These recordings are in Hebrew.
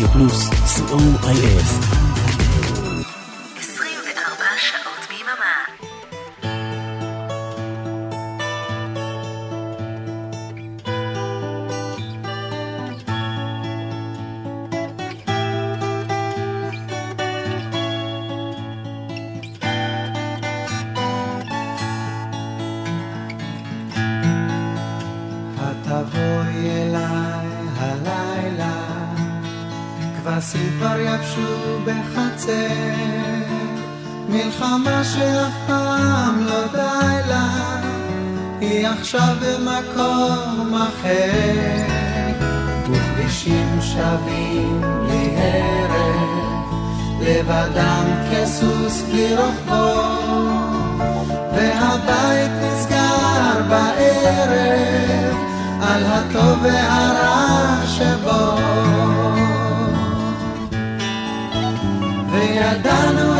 רדיו פלוס, co.il עכשיו במקום אחר, וכבישים שווים לי הרף, לבדם כסוס בלי רוחבו, והבית נסגר בערב, על הטוב והרע שבו. וידענו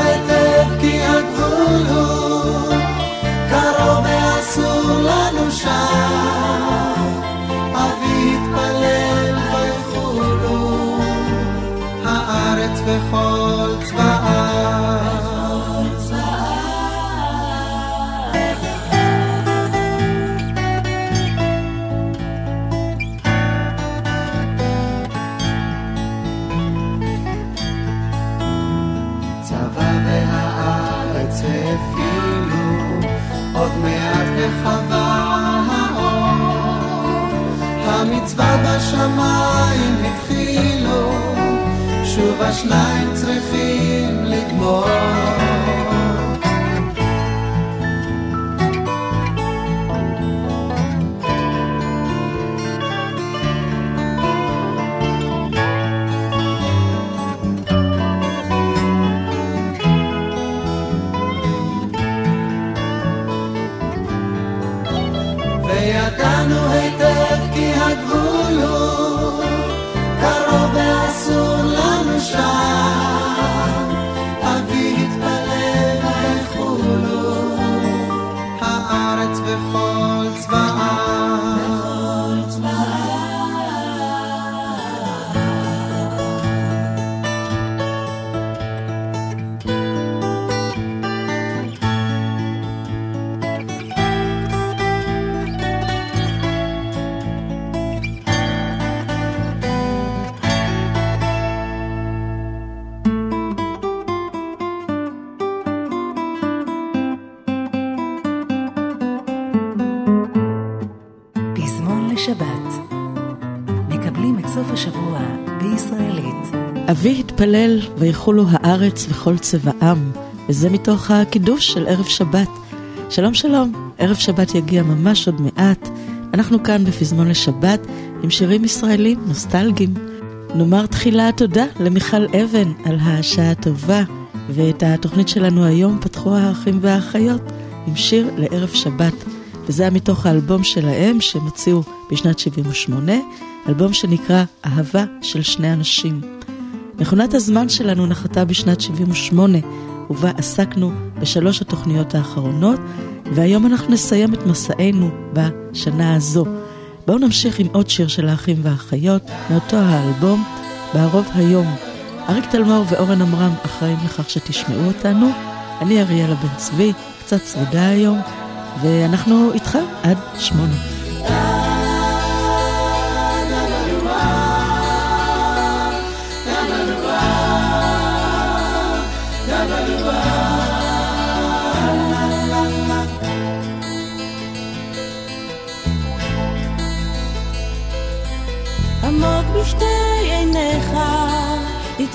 לנו שם, המצווה בשמיים התחילו, שוב השניים צריכים לגמור. אבי התפלל ויחולו הארץ וכל צבעם, וזה מתוך הקידוש של ערב שבת. שלום שלום, ערב שבת יגיע ממש עוד מעט. אנחנו כאן בפזמון לשבת עם שירים ישראלים נוסטלגיים. נאמר תחילה תודה למיכל אבן על השעה הטובה, ואת התוכנית שלנו היום פתחו האחים והאחיות עם שיר לערב שבת, וזה היה מתוך האלבום שלהם שהם הוציאו בשנת 78, אלבום שנקרא אהבה של שני אנשים. מכונת הזמן שלנו נחתה בשנת 78, ובה עסקנו בשלוש התוכניות האחרונות, והיום אנחנו נסיים את מסענו בשנה הזו. בואו נמשיך עם עוד שיר של האחים והאחיות, מאותו האלבום, בערוב היום. אריק תלמור ואורן עמרם אחראים לכך שתשמעו אותנו. אני אריאלה בן צבי, קצת צרודה היום, ואנחנו איתכם עד שמונה.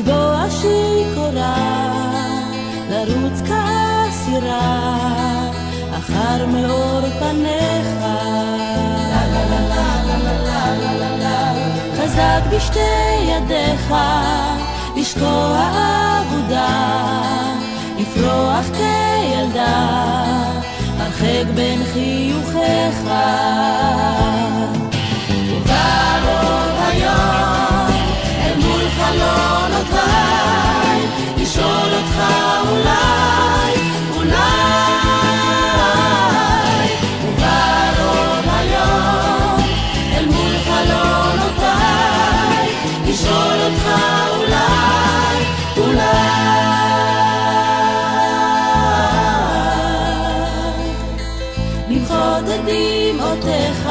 לתבוע שיכורה, לרוץ כאסירה, אחר מאור פניך. חזק בשתי ידיך, לשקוע אבודה, לפרוח כילדה, הרחק בין חיוכיך. חלונותיי, לשאול אותך אולי, אולי, ובלון היום, אל מול חלונותיי, לשאול אותך אולי, אולי. למחות את דמעותיך,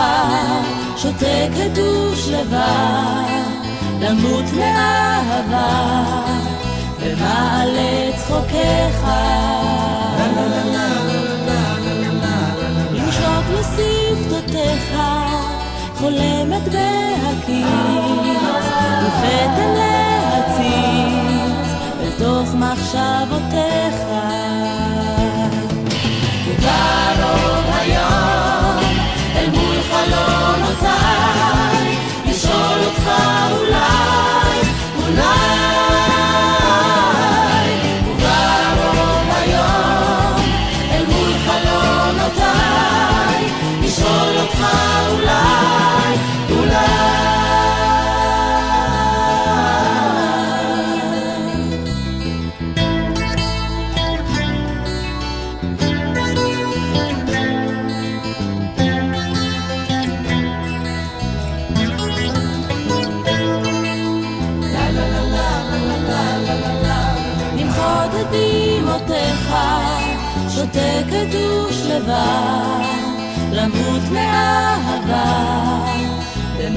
שותק רגוש לבד, למות מאהבה. מחשבותיך.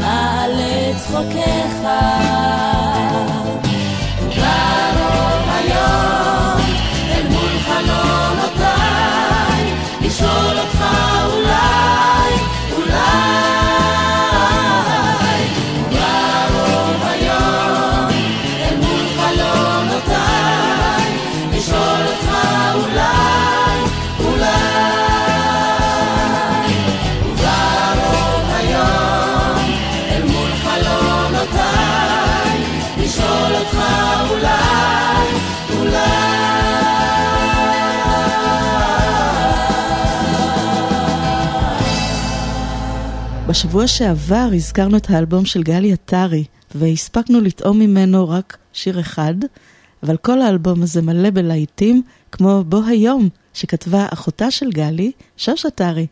במעלה צחוקיך. וקרוב בשבוע שעבר הזכרנו את האלבום של גלי עטרי, והספקנו לטעום ממנו רק שיר אחד, אבל כל האלבום הזה מלא בלהיטים, כמו בו היום, שכתבה אחותה של גלי, שוש עטרי.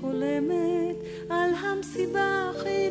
חולמת על המסיבה הכי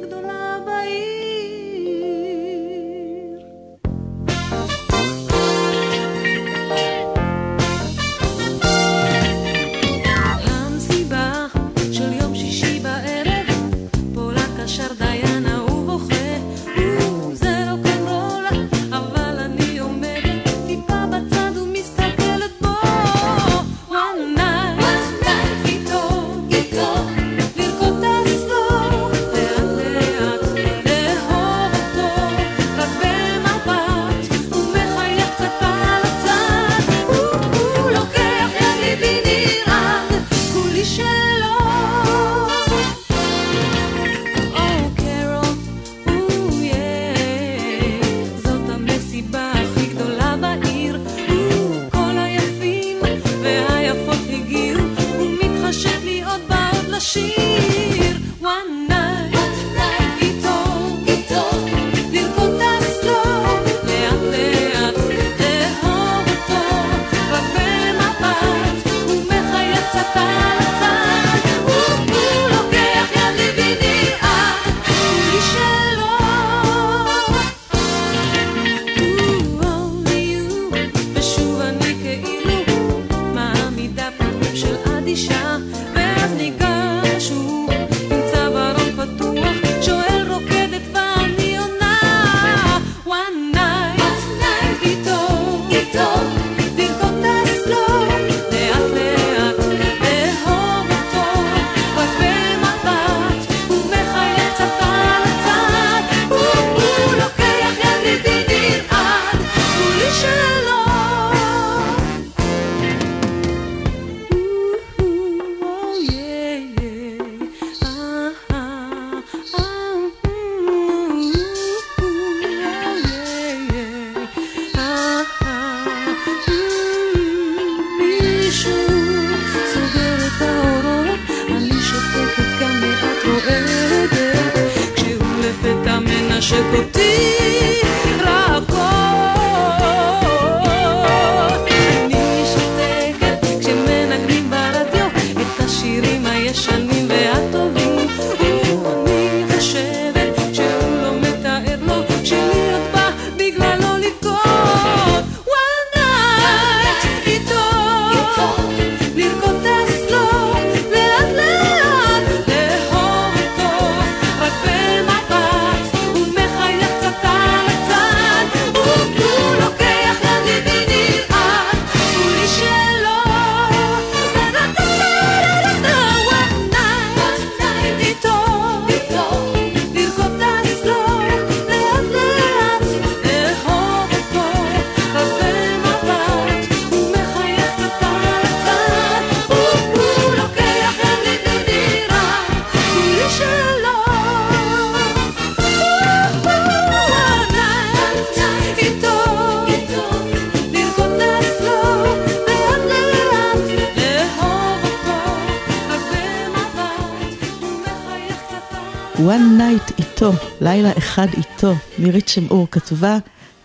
איתו, מירית שמעור כתבה,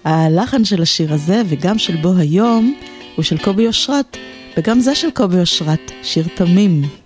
הלחן של השיר הזה וגם של בו היום הוא של קובי אושרת, וגם זה של קובי אושרת, שיר תמים.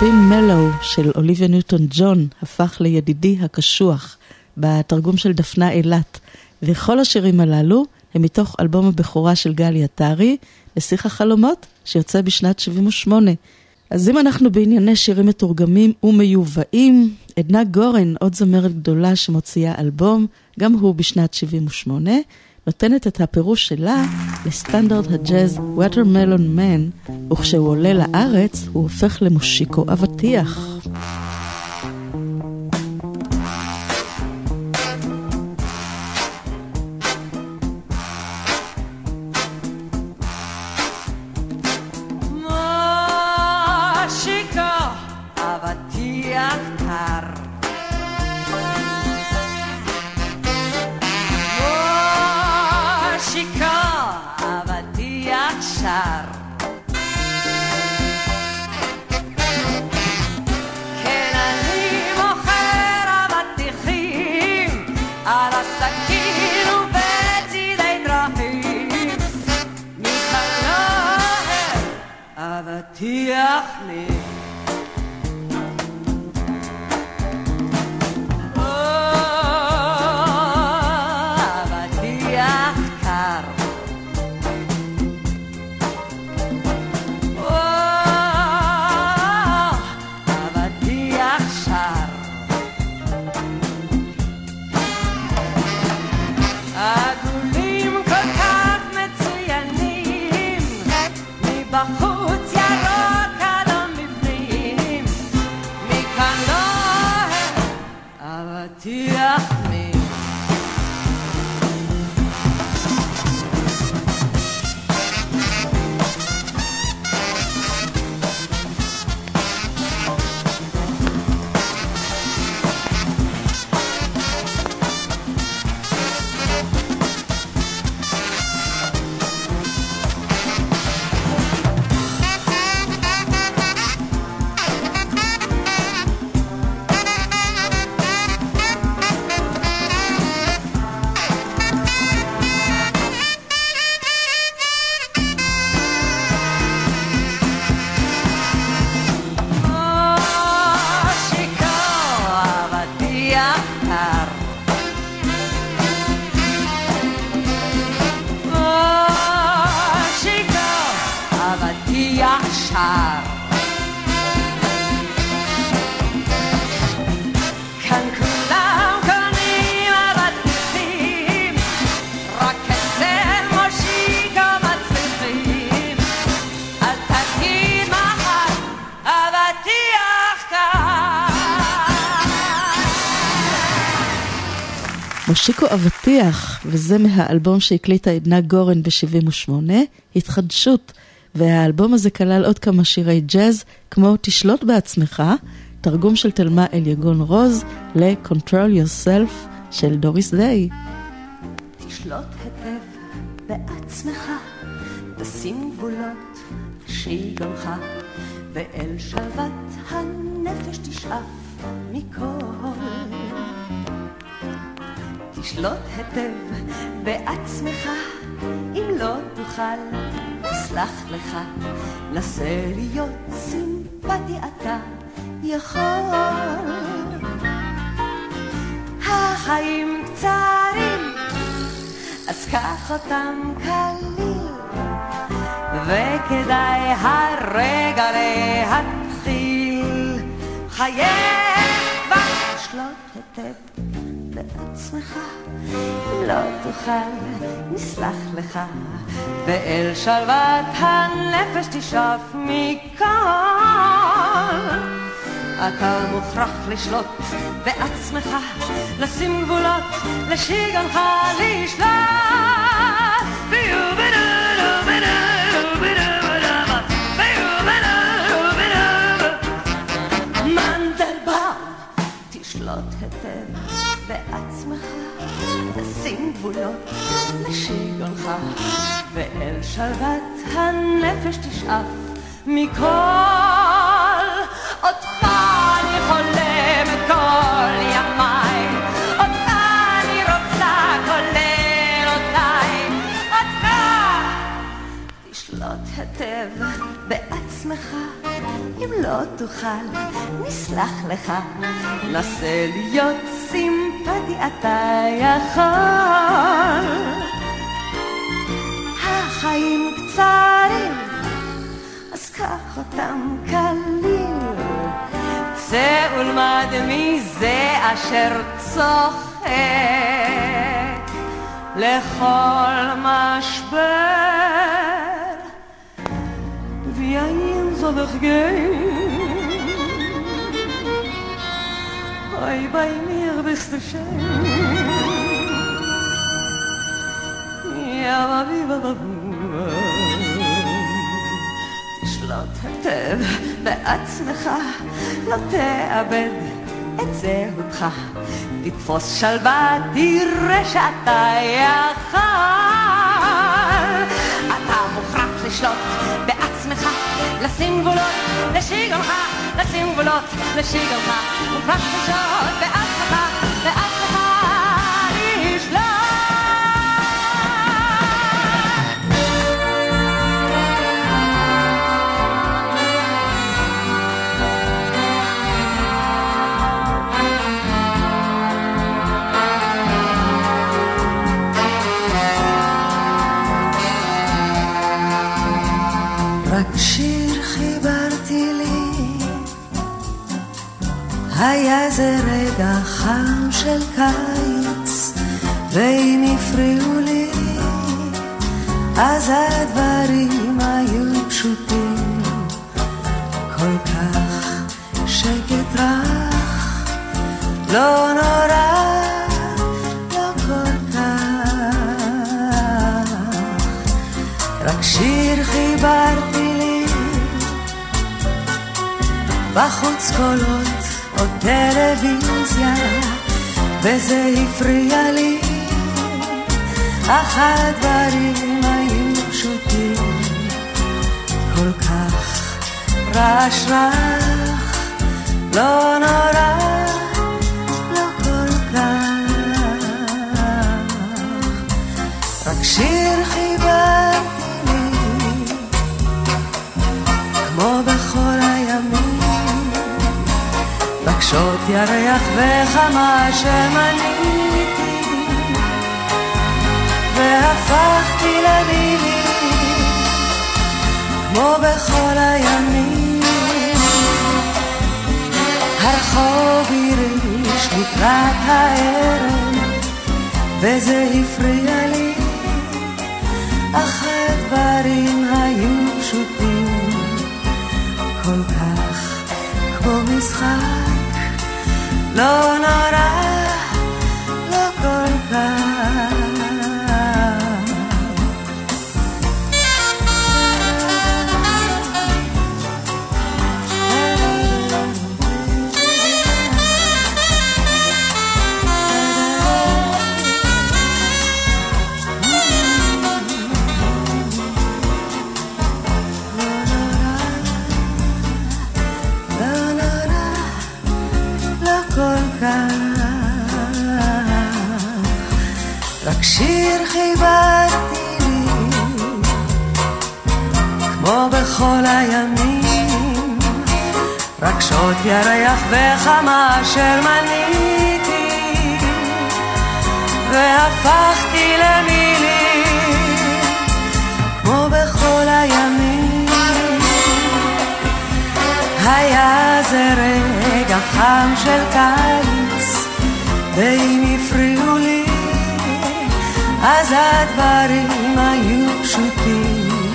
Been Mellow של אוליביה ניוטון ג'ון הפך לידידי הקשוח בתרגום של דפנה אילת וכל השירים הללו הם מתוך אלבום הבכורה של גלי עטרי, לשיח החלומות, שיוצא בשנת 78. אז אם אנחנו בענייני שירים מתורגמים ומיובאים, עדנה גורן, עוד זמרת גדולה שמוציאה אלבום, גם הוא בשנת 78, נותנת את הפירוש שלה לסטנדרט הג'אז Watermelon Man, וכשהוא עולה לארץ הוא הופך למושיקו אבטיח. يا حنين אבטיח, וזה מהאלבום שהקליטה עדנה גורן ב-78, התחדשות, והאלבום הזה כלל עוד כמה שירי ג'אז, כמו תשלוט בעצמך, תרגום של תלמה אליגון רוז ל-Control Yourself של דוריס דיי. תשלוט היטב בעצמך, תשים גבולות שיגונך, ואל שלוות הנפש תשאף מכל. תשלוט היטב בעצמך, אם לא תוכל, אסלח לך, נסה להיות סימפטי אתה יכול. החיים קצרים, אז קח אותם קליל, וכדאי הרגע להתחיל. חייב לשלוט היטב בעצמך, אם לא תוכל, נסלח לך, ואל שלוות הנפש תשאף מכאן. אתה מוכרח לשלוט בעצמך, לשים גבולות, לשיגעונך לשלוט. שים גבולות לשיגעונך, ואל שלוות הנפש תשאף. מכל. אותך אני חולמת כל ימיי, אותך אני רוצה כל לילותיי, אותך תשלוט היטב היטב בעצמך, אם לא תוכל, נסלח לך, נסה להיות סימפטי אתה יכול. החיים קצרים, אז קח אותם קליל, צא ולמד מזה אשר צוחק לכל משבר. Bij mir bist du schön. Ja, aber wie war תשלוט היטב בעצמך, לא תאבד את זהותך. תתפוס שלווה, תראה שאתה יכול. אתה מוכרח לשלוט לשים גבולות לשיגעונך, לשים גבולות לשיגעונך, מוכרח לשלוט בעצמך, היה זה רגע חם של קיץ, ואם הפריעו לי, אז הדברים היו פשוטים, כל כך שקט רך, לא נורא, לא כל כך, רק שיר חיברתי לי, בחוץ קולות או טלוויזיה, וזה הפריע לי, אך הדברים היו פשוטים, כל כך רעש רך, לא נורא, לא כל כך, רק שיר רגשות ירח וכמה שמניתי והפכתי למילים כמו בכל הימים. הרחוב הרעיש לקראת הערב וזה הפריע לי. אך הדברים היו פשוטים כל כך כמו משחק לא נורא, ירח וכמה אשר מניתי, והפכתי למילים, כמו בכל הימים. היה זה רגע חם של קיץ, ואם הפריעו לי אז הדברים היו פשוטים,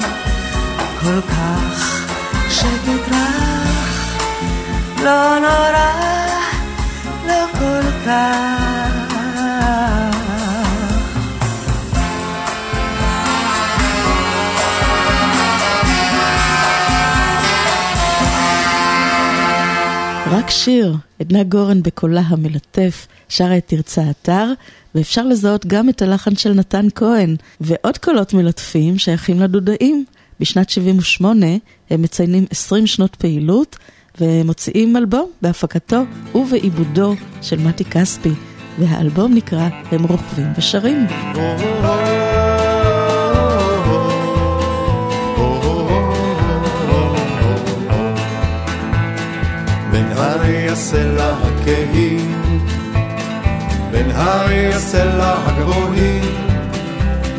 כל כך שקט רך, לא נורא, לא כל כך. רק שיר, עדנה גורן בקולה המלטף, שרה את תרצה אתר, ואפשר לזהות גם את הלחן של נתן כהן, ועוד קולות מלטפים שייכים לדודאים. בשנת 78 הם מציינים 20 שנות פעילות, ומוציאים אלבום בהפקתו ובעיבודו של מתי כספי, והאלבום נקרא "הם רוכבים ושרים". בין הרי הסלע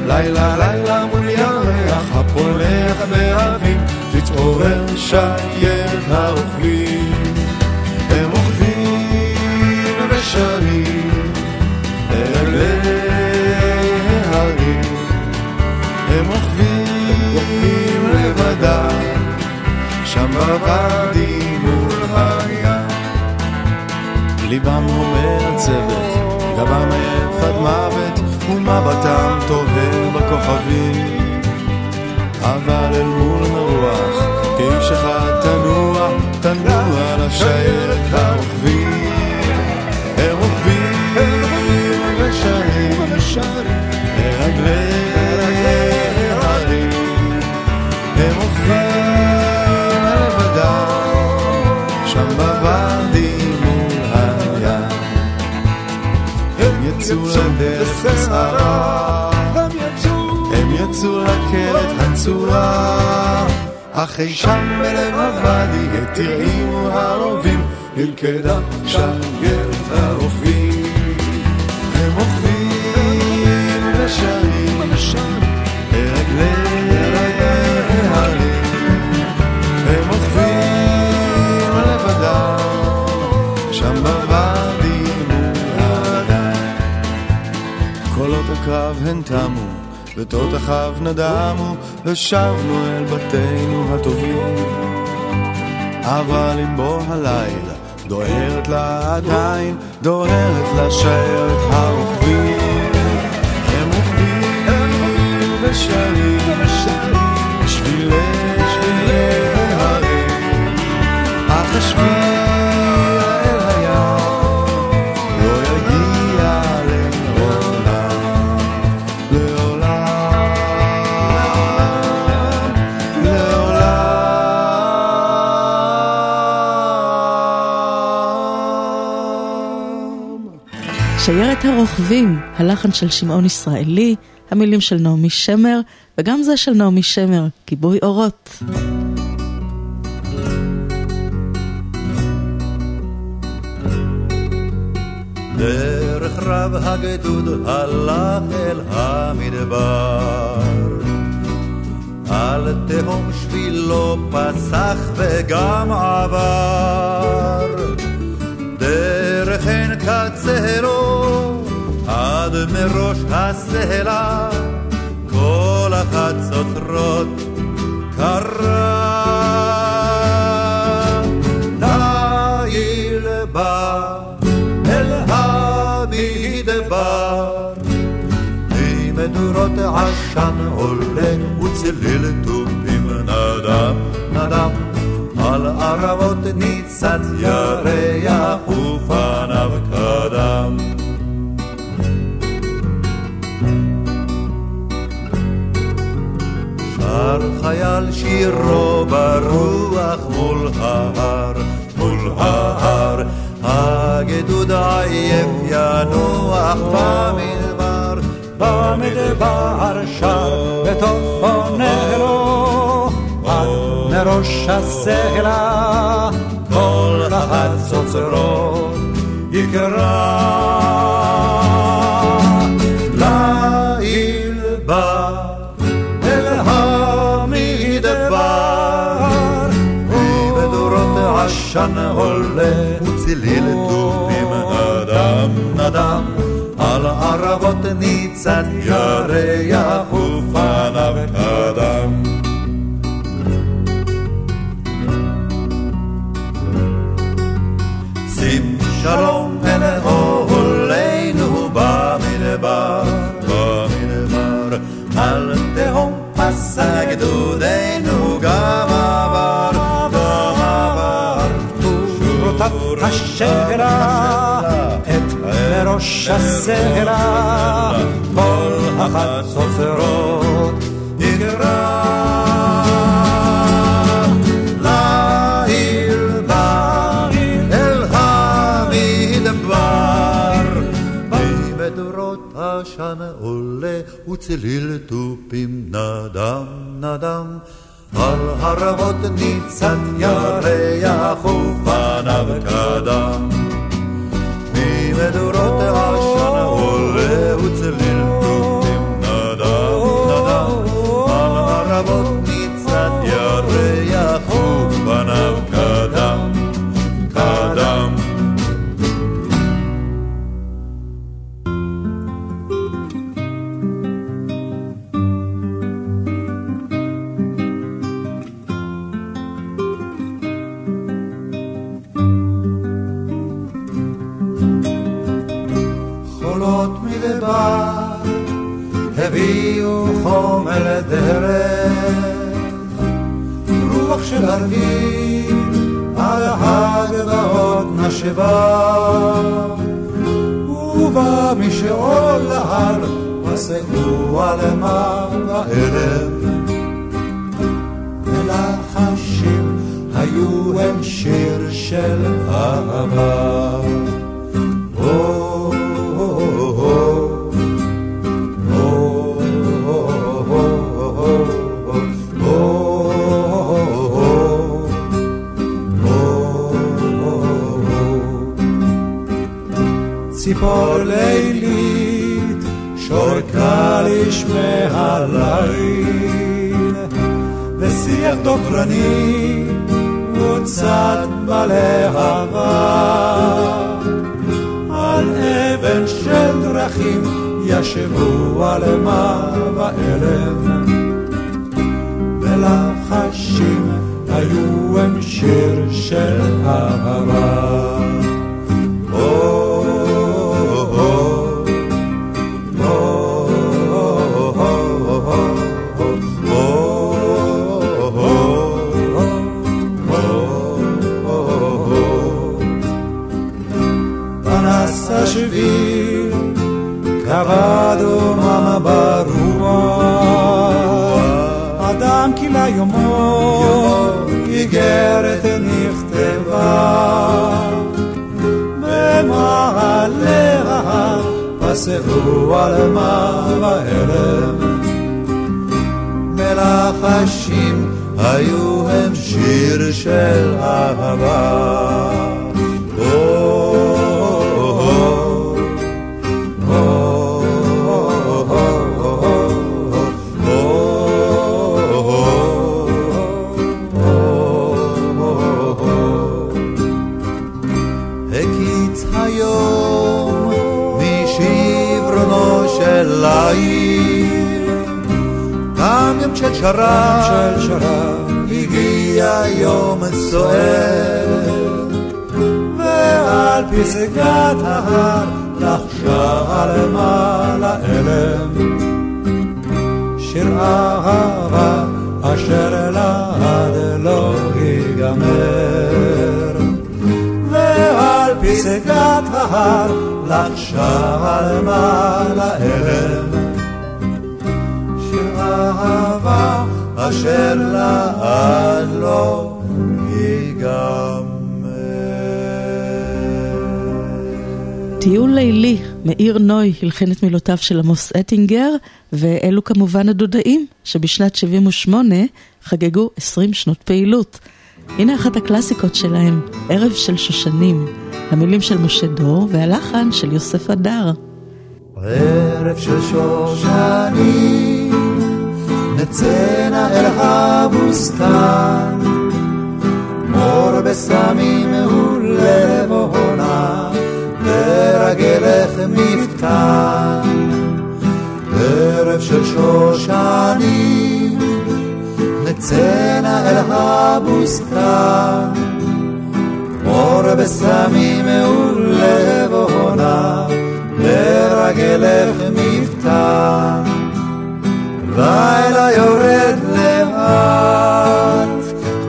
לילה לילה מול ירח הפולח תתעורר הרוכבים. לבדם, שם בוואדי מול הים. ליבם אומר צוות, גבם עד מוות, ומבטם טוהר בכוכבים. אבל אל מול מרוח, כאיש אחד תנוע, תנוע לשיירת הרוכבים. יצאו לדרך הסערה, הם יצאו. לקרת הצורה, אך אי שם בלב הוואדי התרעימו הרובים, נלכדה שיירת הרוכבים. הם רוכבים הקרב הן תמו, ותותחיו נדמו, ושבנו אל בתינו הטובים. אבל אם בוא הלילה, דוהרת לה עדיין, דוהרת לה שיירת הרוכבים. הם רוכבים ושרים בשבילי ההרים, אך השביל שיירת הרוכבים, הלחן של שמעון ישראלי, המילים של נעמי שמר, וגם זה של נעמי שמר, כיבוי אורות. דרך רב הגדוד הלך אל המדבר. על תהום שבילו פסח וגם עבר. דרך עין קצרו עד מראש הסלע, כל החצוצרות קרה. ליל בא אל המדבר, ממדורות עשן עולה וצליל תופים נדם נדם, על ערבות ניצת ירח ופניו קדם. שר חייל שירו ברוח מול ההר, מול ההר. הגדוד עייף ינוח במדבר, במדבר שר וטופונרו, עד מראש הסלע, כל החצוצרות יקרא. עשן עולה, וצליל תופים נדם נדם, על ערבות ניצת ירח ופניו קדם. שים שלום אל אוהלינו במדבר, במדבר, על תהום פסע גדודנו גם השגרה, את בראש הסלע, כל החצוצרות יקרא. עולה וצליל תופים נדם נדם. حال هربات نید ست یاره یخو فنو کدا میمه دورات דרך, רוח של ערבים על הגבעות נשבה, ובא משאול להר, פסעו על מה בערב. ולחשים היו הם שיר של אהבה. ציפור לילית שורקה לשמי הליל ושיח דוקרני מוצת בלהבה על אבן של דרכים ישבו על מה באלם ולחשים היו הם שיר של אהבה פסעו על מה בערב. מלחשים היו הם שיר של אהבה. שרב, של שרב, הגיע יום סוער, ועל פסגת ההר לחשה על מעלה אלם. שיר אהבה אשר לעד לא ייגמר. ועל פסגת ההר לחשה על מעלה אלם. אהבה אשר לעד לא ייגמר. טיול לילי, מאיר נוי הלחין את מילותיו של עמוס אטינגר, ואלו כמובן הדודאים, שבשנת 78 חגגו 20 שנות פעילות. הנה אחת הקלאסיקות שלהם, ערב של שושנים, המילים של משה דור והלחן של יוסף הדר. ערב של שושנים נצאנה אל הבוסתן, מור בסמים ולבונה, לרגלך מפתן. ערב של שושנים, נצאנה אל הבוסתן, מור בסמים ולבונה, לרגלך מפתן. לילה יורד לאט,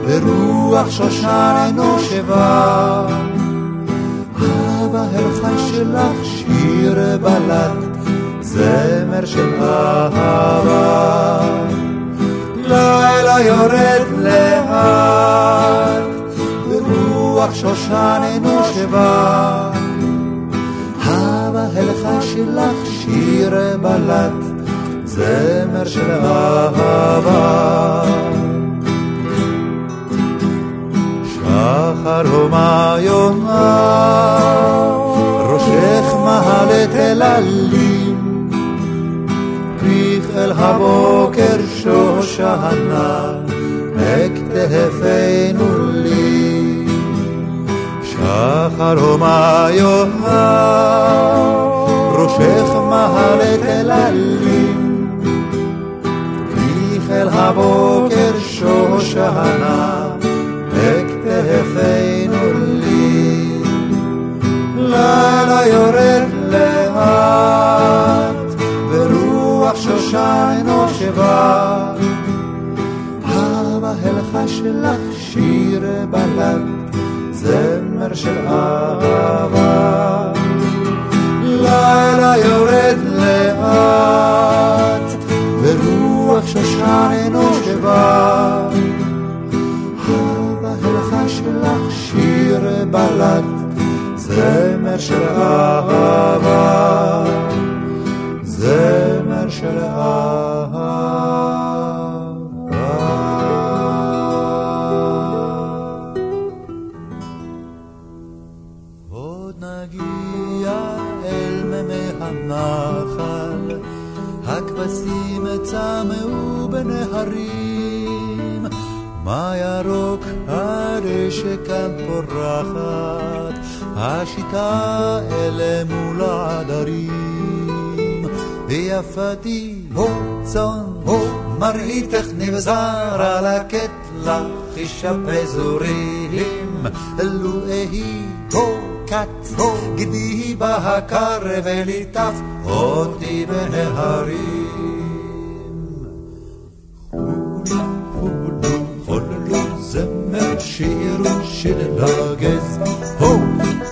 ורוח שושן נושבה. אבא הלחן שלך שיר בלט, זמר של אהבה. לילה יורד לאט, ורוח שושן נושבה. אבא הלחן שלך שיר בלט, זמר של אהבה. שחר הומה יומה, ראשך מהלת אל עלים, פיך אל הבוקר שושנה, אכתפנו לי. שחר הומה יומה, ראשך מהלת אל עלים, הבוקר שושנה, בכתפינו לי. לילה יורד לאט, נושבה. הבה אלחש לך שיר בלד, זמר של אהבה. לילה יורד לאט, ורוח שושן נושבה. הבה אלחש לך שיר בלד, זמר של אהבה. זמר של אהבה. מה ירוק כאן פורחת, השיטה אלה מול העדרים. ויפתי, הו צאן, הו מראיתך נבזר על הקטלה, חישה פזורים, אלו אהי, הו כת, הו גדי בהקר וליטף אותי בנהרים. זמר שירו שיר לגז, הו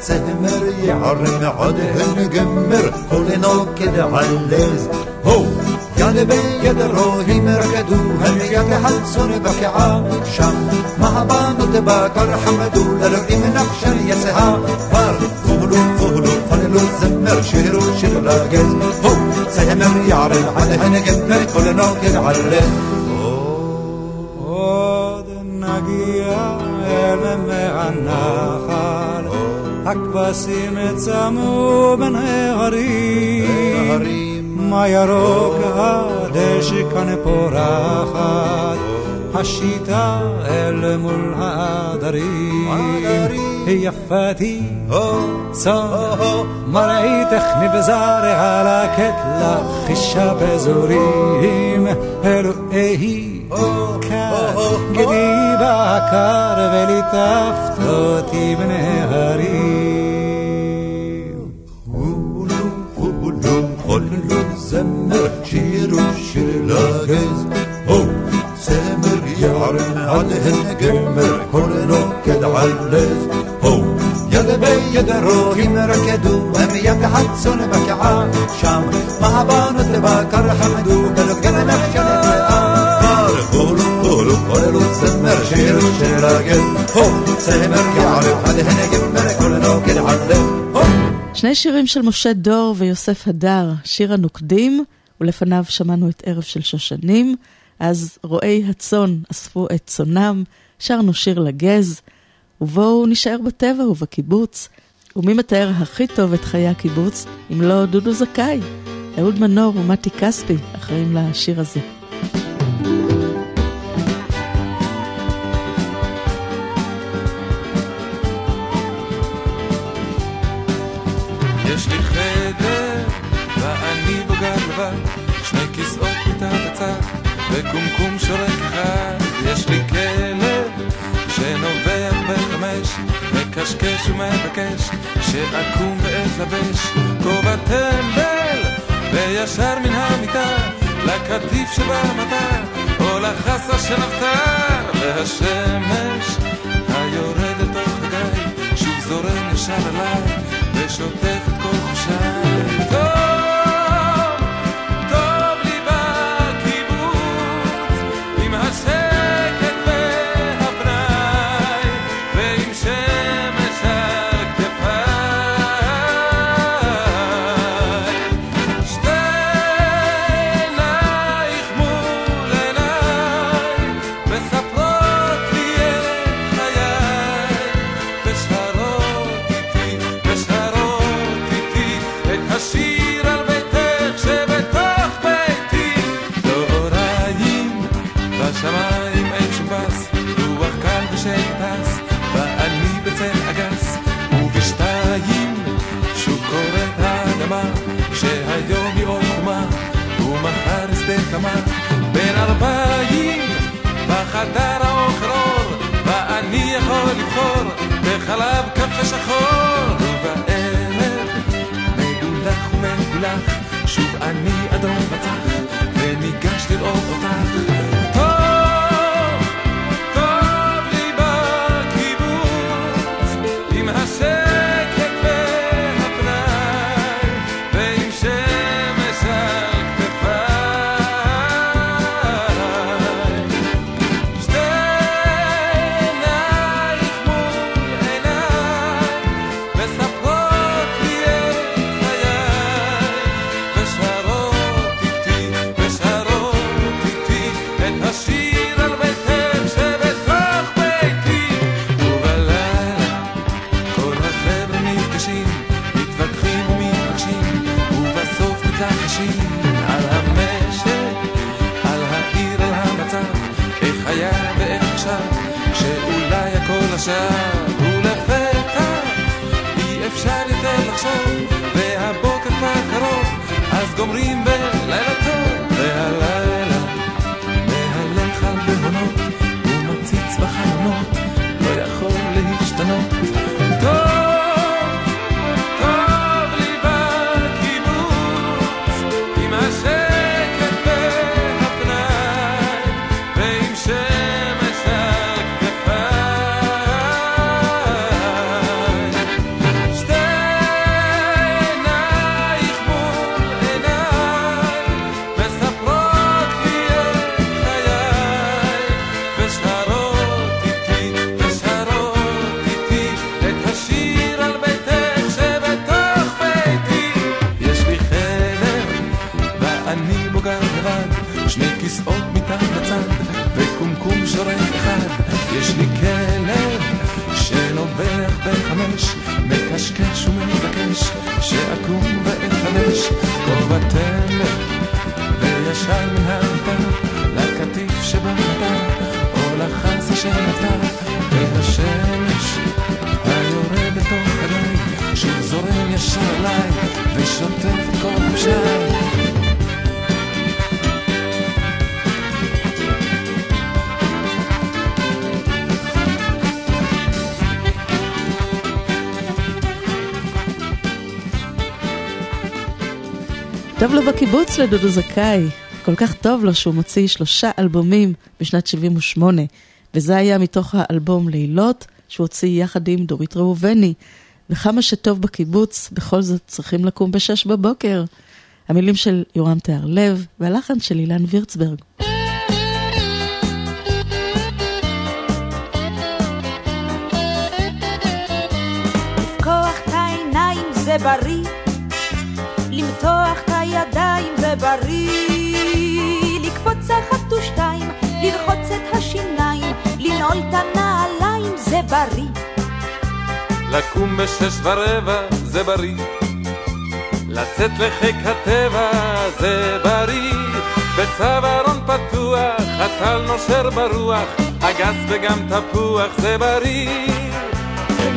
צמר יערם עד הנגמר, כולנו כדעלז, הו יד ביד רוהים רקדו, הם יד חלצון בקעה שם, מהבנות בקר חמדו, לרואים נפשן יצאה, כבר פולו פולו פולו זמר שירו שיר לגז, הו צמר יערם עד הנגמר, כולנו כדעלז. עוד נגיע אל מהנחל, הכבשים צמו בין ההרים, מה ירוק הדשא כאן פורחת, השיטה אל מול העדרים. יפתי, צאן, מראיתך נבזר על הקטלה, חישה בזורים, אלוהי כאן, גדי בקר וליטפת אותי בנהרים. חולו, חולו, חולו, זמר, שירו שיר לגז, הו, צמר יערם עד הנגמר, כולנו כדעלז, הו, יד ביד רואים רקדו, הם יד חצון בקעה, שם, מהבנות בקר חמדו, בלגן נחשלת לאט, חולו, חולו, חולו, זמר, שירו שיר לגז, הו, צמר יערם עד הנגמר, כולנו כדעלז, הו. שני שירים של משה דור ויוסף הדר, שיר הנוקדים, ולפניו שמענו את ערב של שושנים, אז רועי הצאן אספו את צונם, שרנו שיר לגז, ובואו נישאר בטבע ובקיבוץ. ומי מתאר הכי טוב את חיי הקיבוץ, אם לא דודו זכאי? אהוד מנור ומתי כספי אחראים לשיר הזה. מקשקש ומבקש, שאקום ואתלבש, כובע טמבל, וישר מן המיטה, לקטיף שבמטה, או לחסה שנבטר, והשמש היורד אל תוך הגיא, שוב זורם ישר עליי, ושוטף את כל חושיי. בחדר האוכל אור, ואני יכול לבחור, בחלב קפה שחור, ובערב מגולח ומגולח, שוב אני אדום בצח, וניגש לראות כל השעה, ולפתע אי אפשר יותר לחשוב, והבוקר כבר קרוב, אז גומרים בלילה טוב, והלילה טוב לו בקיבוץ לדודו זכאי. כל כך טוב לו שהוא מוציא שלושה אלבומים בשנת 78, וזה היה מתוך האלבום לילות, שהוא הוציא יחד עם דורית ראובני. וכמה שטוב בקיבוץ, בכל זאת צריכים לקום בשש בבוקר. המילים של יורם תיארלב והלחן של אילן וירצברג. בריא, למתוח את הידיים זה בריא, לקפוץ אחת ושתיים, לרחוץ את השיניים, לנעול את הנעליים זה בריא. לקום בשש ורבע זה בריא, לצאת לחיק הטבע זה בריא, בצווארון פתוח, הטל נושר ברוח, אגס וגם תפוח זה בריא.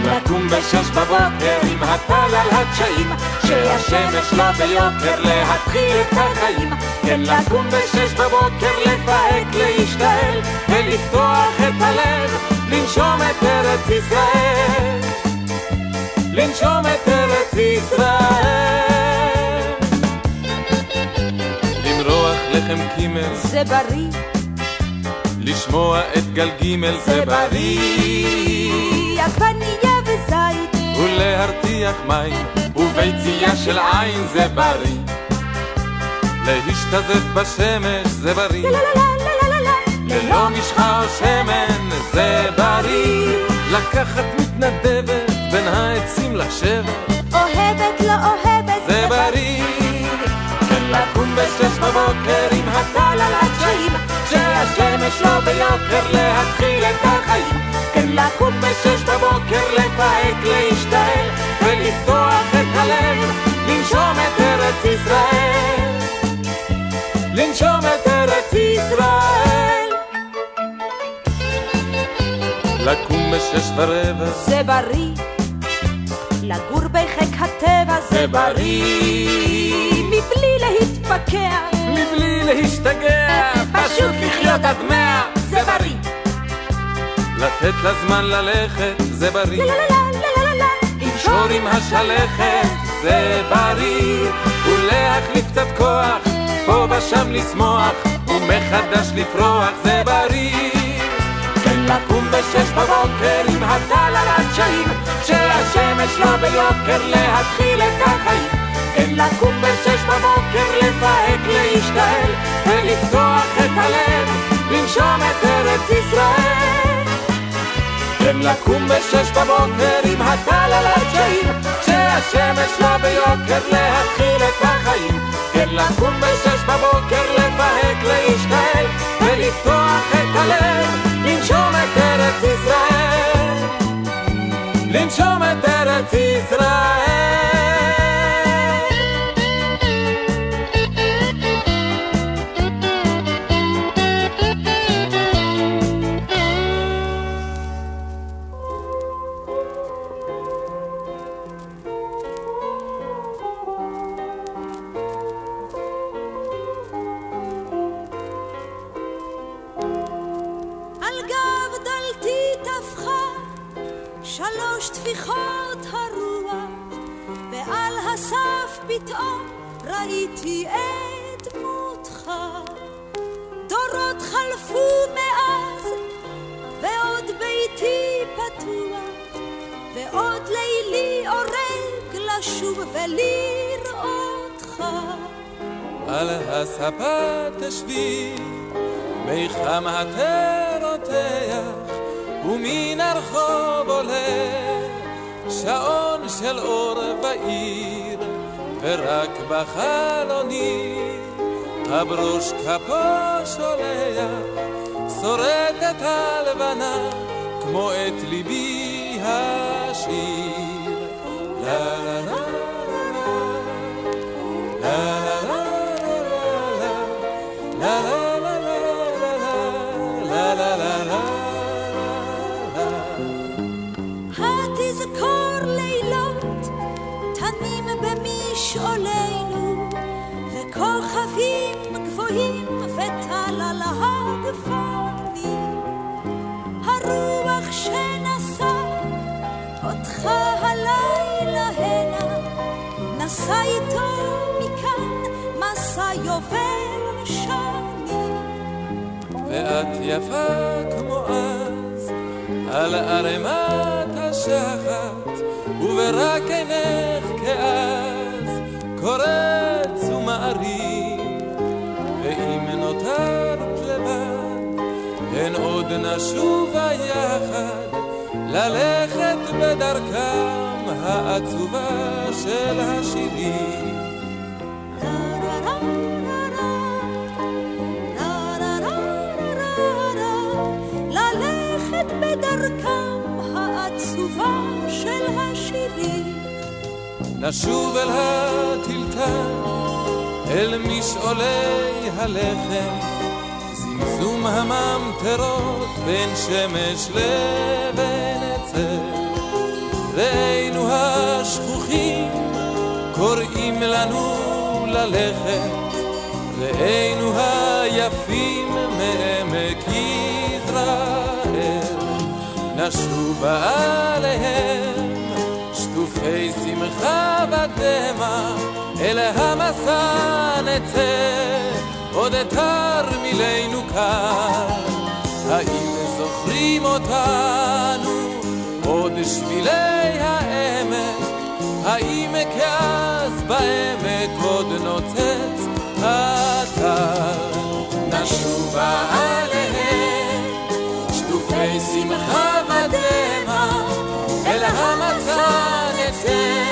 לקום בשש בבוקר עם הטל על הדשאים, שהשמש לא ביוקר להתחיל את החיים. כן לקום בשש בבוקר לפהק, להשתעל, ולפתוח את הלב, לנשום את ארץ ישראל. לנשום את ארץ ישראל. למרוח לחם קימל, זה בריא, לשמוע את גל גימל, זה בריא. וזית, ולהרתיח מים, וביצייה של עין זה בריא. להשתזף בשמש זה בריא, ללא משחה או שמן זה בריא. לקחת מתנדבת בין העצים לשבת אוהבת לא אוהבת זה בריא. כן לקום בשש בבוקר עם הטל על הדשאים, שהשמש לא ביוקר להתחיל את החיים. לקום בשש בבוקר לפהק, להשתעל, ולפתוח את הלב, לנשום את ארץ ישראל. לנשום את ארץ ישראל. לקום בשש ורבע. זה בריא, לגור בחיק הטבע זה בריא, מבלי להתפקע, מבלי להשתגע, פשוט לחיות עד מאה, זה בריא. לתת לזמן ללכת, זה בריא. לה לה לה לה לה לה לשור עם השלכת, זה בריא. ולהחליף קצת כוח, פה ושם לשמוח, ומחדש לפרוח, זה בריא. כן לקום בשש בבוקר עם הטל על הדשאים, שהשמש לא ביוקר להתחיל את החיים. כן לקום בשש בבוקר לפהק, להשתעל, ולפתוח את הלב, לנשום את ארץ ישראל. כן לקום בשש בבוקר עם הטל על הדשאים, כשהשמש לא ביוקר להתחיל את החיים. כן לקום בשש בבוקר לפהק, להשתעל, ולפתוח את הלב, לנשום את ארץ ישראל. לנשום את ארץ ישראל. שלוש טפיחות הרוח, ועל הסף פתאום ראיתי את דמותך. דורות חלפו מאז, ועוד ביתי פתוח, ועוד לילי אורג לשוב ולראותך. על הספה תשבי, מיחם התה רותח, ומן הרחוב עולה שעון של אור בעיר, ורק בחלוני הברוש כפו שולח, שורטת הלבנה כמו את ליבי השיר. לה לה לה לה לה התזכור נשא איתו מכאן מסע יובל שנים ואת יפה כמו אז על ערימת השחת וברק עינך כאז קורץ ומעריב ואם נותרת לבד הן עוד נשובה יחד ללכת בדרכם העצובה של השירים ללכת בדרכם העצובה של השירים. נשוב אל הטלטל, אל משעולי הלחם, זמזום הממטרות בין שמש לבין. ראינו השכוחים קוראים לנו ללכת, ראינו היפים מעמק יזרעאל, נשובה עליהם שטופי שמחה ודמע, אל המסע נצא, עוד תרמילנו כאן. האם זוכרים אותנו עוד שבילי העמק? האם כאז בעמק עוד נוצץ הטל? נשובה עליהם שטופי שמחה ודמע, אל המצע נצא,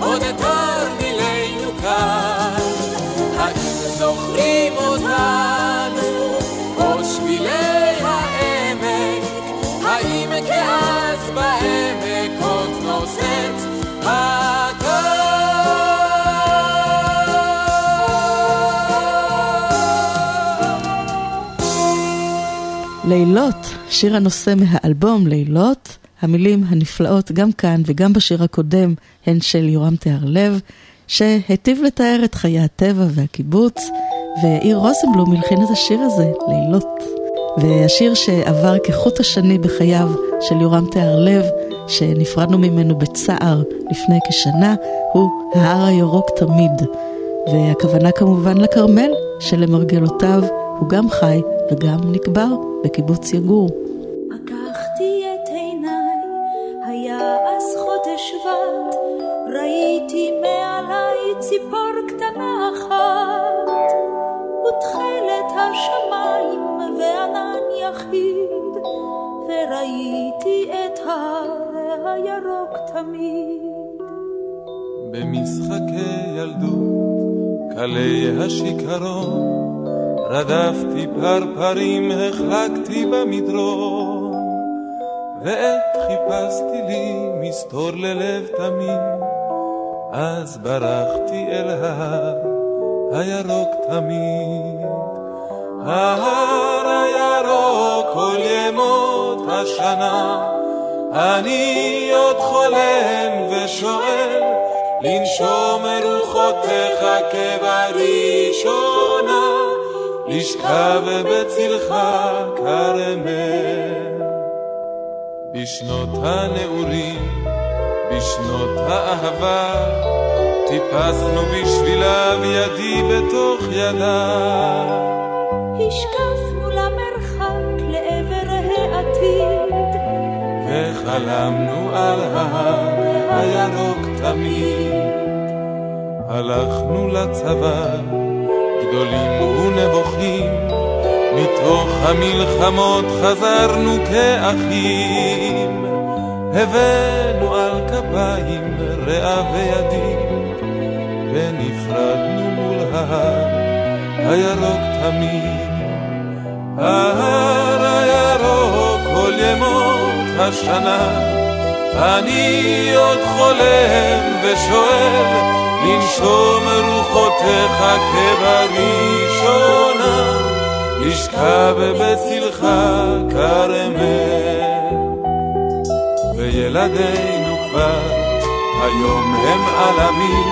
עוד תרמילנו כאן. לילות, שיר הנושא מהאלבום לילות, המילים הנפלאות גם כאן וגם בשיר הקודם הן של יורם תיארלב, שהיטיב לתאר את חיי הטבע והקיבוץ, ויאיר רוזנבלום הלחין את השיר הזה, לילות. והשיר שעבר כחוט השני בחייו של יורם תיארלב, שנפרדנו ממנו בצער לפני כשנה, הוא ההר הירוק תמיד. והכוונה כמובן לכרמל, שלמרגלותיו הוא גם חי וגם נקבר בקיבוץ יגור. פקחתי את עיניי, היה אז חודש שבט, ראיתי מעליי ציפור קטנה אחת, ותכלת השמיים וענן יחיד, וראיתי את ההר הירוק תמיד. במשחקי ילדות, קלי השיכרון, רדפתי פרפרים, החלקתי במדרון, ועת חיפשתי לי מסתור ללב תמים, אז ברחתי אל ההר הירוק תמיד. ההר הירוק כל ימות השנה, אני עוד חולם ושואל, לנשום רוחותיך כבראשונה, לשכב בצלך כרמל. בשנות הנעורים, בשנות האהבה, טיפסנו בשביליו ידי בתוך ידה. השקפנו למרחק לעבר העתיד, וחלמנו על ההר הירוק תמיד. הלכנו לצבא, גדולים ונבוכים, מתוך המלחמות חזרנו כאחים. הבאנו על כפיים רעה וידים, ונפרדנו מול ההר הירוק תמיד. ההר הירוק כל ימות השנה, אני עוד חולם ושואל, לנשום רוחותיך כבראשונה, לשכב בצלך כרמל. וילדינו כבר היום הם עלמים,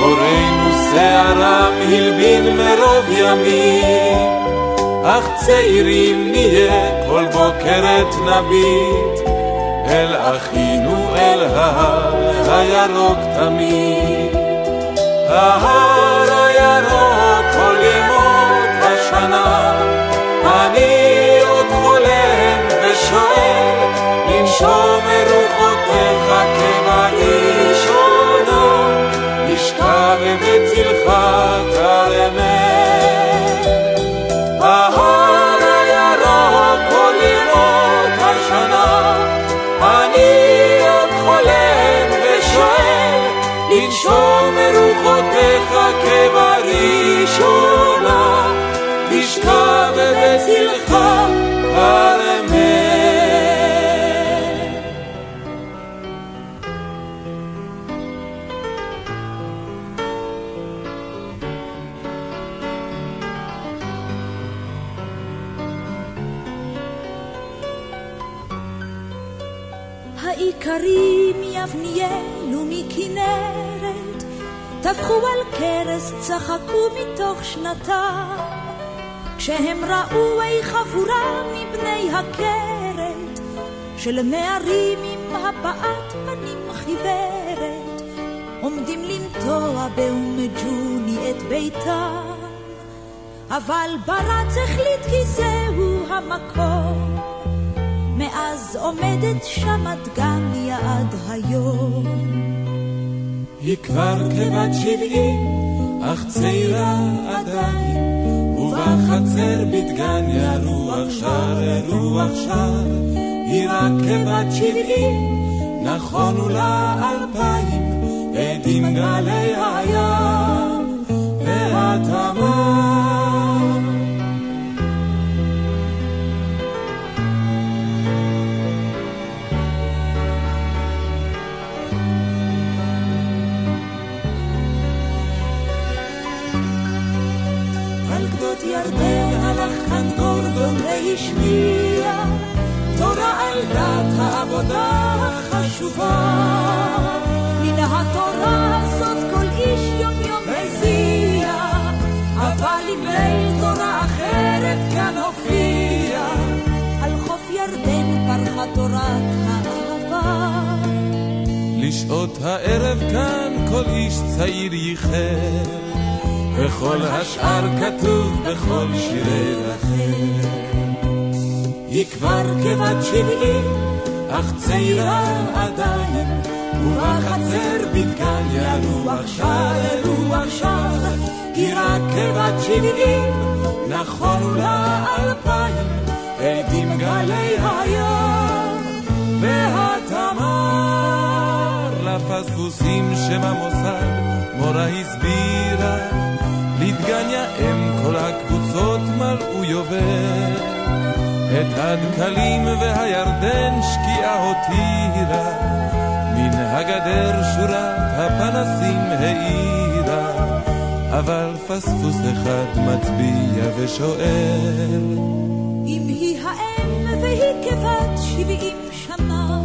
הורינו שערם הלבין מרוב ימים, אך צעירים נהיה כל בוקרת נביט, אל אחינו אל ההר הירוק תמיד. ההר הירוק כל ימות השנה, אני עוד חולם ושואל, לנשום רוחותיך כבראשונה, לשכב בצלך כרמל. לנשום רוחותיך כבראשונה, לשכב בצלך טפחו על כרס, צחקו מתוך שנתם, כשהם ראו אי חבורה מבני הכרת, של נערים עם הבעת פנים חיוורת, עומדים לנטוע באום ג'וני את ביתם, אבל ברץ החליט כי זהו המקום. מאז עומדת שם דגניה עד היום. היא כבר כבת שבעים, אך צעירה עדיין, ובחצר בדגניה רוח שר, רוח שר, היא רק כבת שבעים, נכונו לה אלפיים, עדים גלי הים והתמר. גדות ירדן הלך כאן גורדון והשמיע תורה על דת העבודה החשובה. מן התורה הזאת כל איש יום יום הזיע, אבל עם ליל תורה אחרת כאן הופיע. על חוף ירדן פרחה תורת האהבה. לשעות הערב כאן כל איש צעיר ייחר, וכל השאר כתוב בכל שירי רחל. היא כבר כבת שבעים, אך צעירה עדיין, ובחצר בדגניה רוח שר, רוח שר, היא רק כבת שבעים, נכונו לה אלפיים, עדים גלי הים והתמר. לפספוסים שם המוסד, מורה הסבירה, לדגניה אם כל הקבוצות מלאו יובל. את הדקלים והירדן שקיעה הותירה, מן הגדר שורת הפנסים האירה, אבל פספוס אחד מצביע ושואל, אם היא האם והיא כבת שבעים שנה,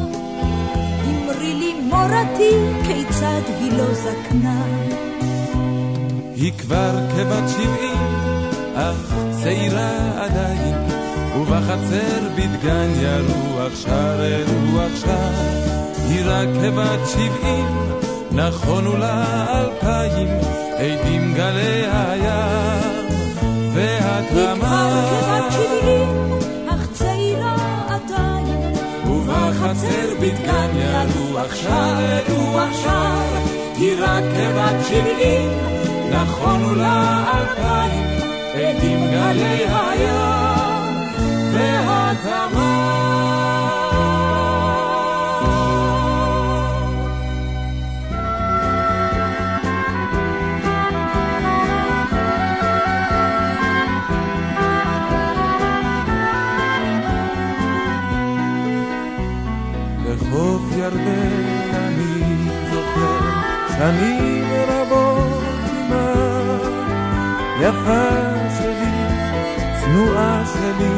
אמרי לי מורתי כיצד היא לא זקנה. היא כבר כבת שבעים, אך צעירה עדיין, ובחצר בדגן ירוח שר רוח שר, היא רק כבת שבעים, נכונו לה אלפיים, עדים גלי הים, והתרמה. ובחצר בדגן ירוח שר רוח שר, היא רק כבת שבעים, נכונו לה אלפיים, עדים גלי הים והתמר. לחוף ירדן אני זוכר שנים יפה שלי, צנועה שלי,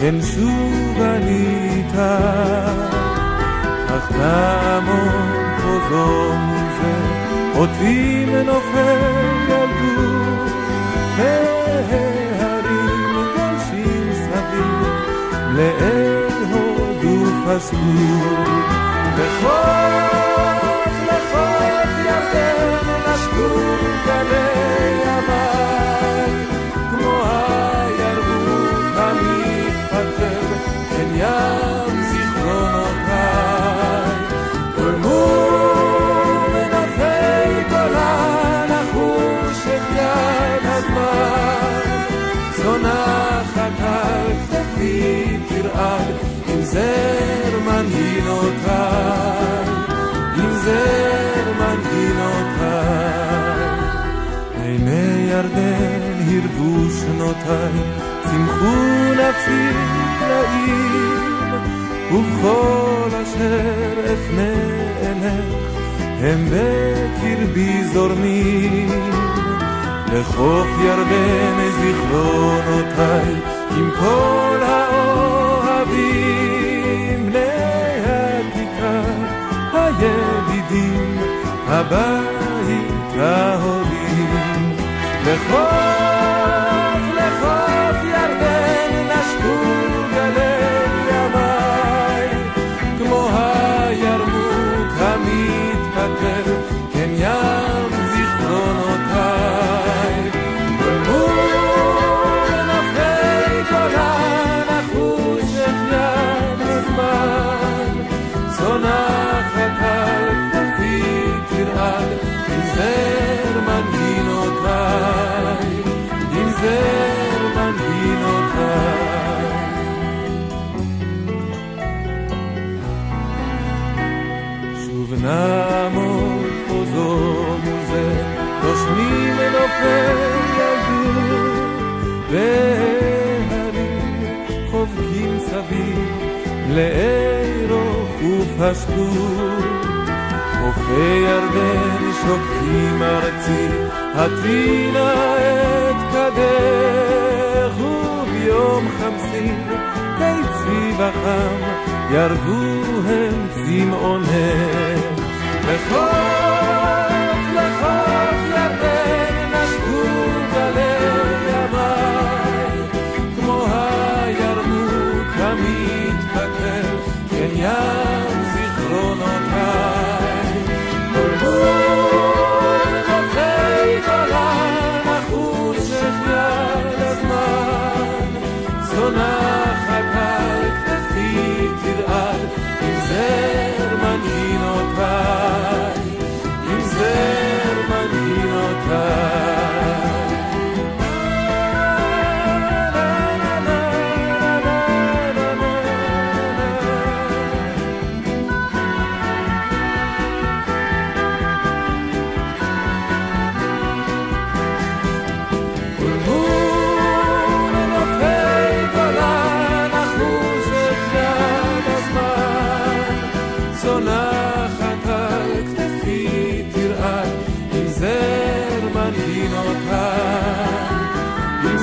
כן שוב איתה. אך תעמוד פה זו מול זה, אותי מנופל ילדות, וההרים גולשים סביב, לאל הודו פשטות. לחוף, לחוף ירדן, נשקו גלי המים, כתפי תרעד, עם זר מנהינותיי, עם זר מנהינותיי. עיני ירדן הרבו שנותיי, צמחו נפשי לעיר, ובכל אשר אפנה אלך, הם בקרבי זורמים. לחוף ירדן זיכרונותיי, עם כל האוהבים, בני הכיכר, הידידים, הבית, ההורים. לחוף, תרעד, עם זר מנהינותיי, עם זר מנהינותיי. שוב נעמוד פה זו מול זה, נושמים מנופי ילדות, והרים חובקים סביב לארוך ופשטות. חופי ירדן שוקטים ארצי, הטבינה את קדך, וביום חמסין קיצי וחם, ירבו הם צמאונך. לחוף, לחוף ירדן, נשקו גלי המים, כמו הירמוק המתפקר, כן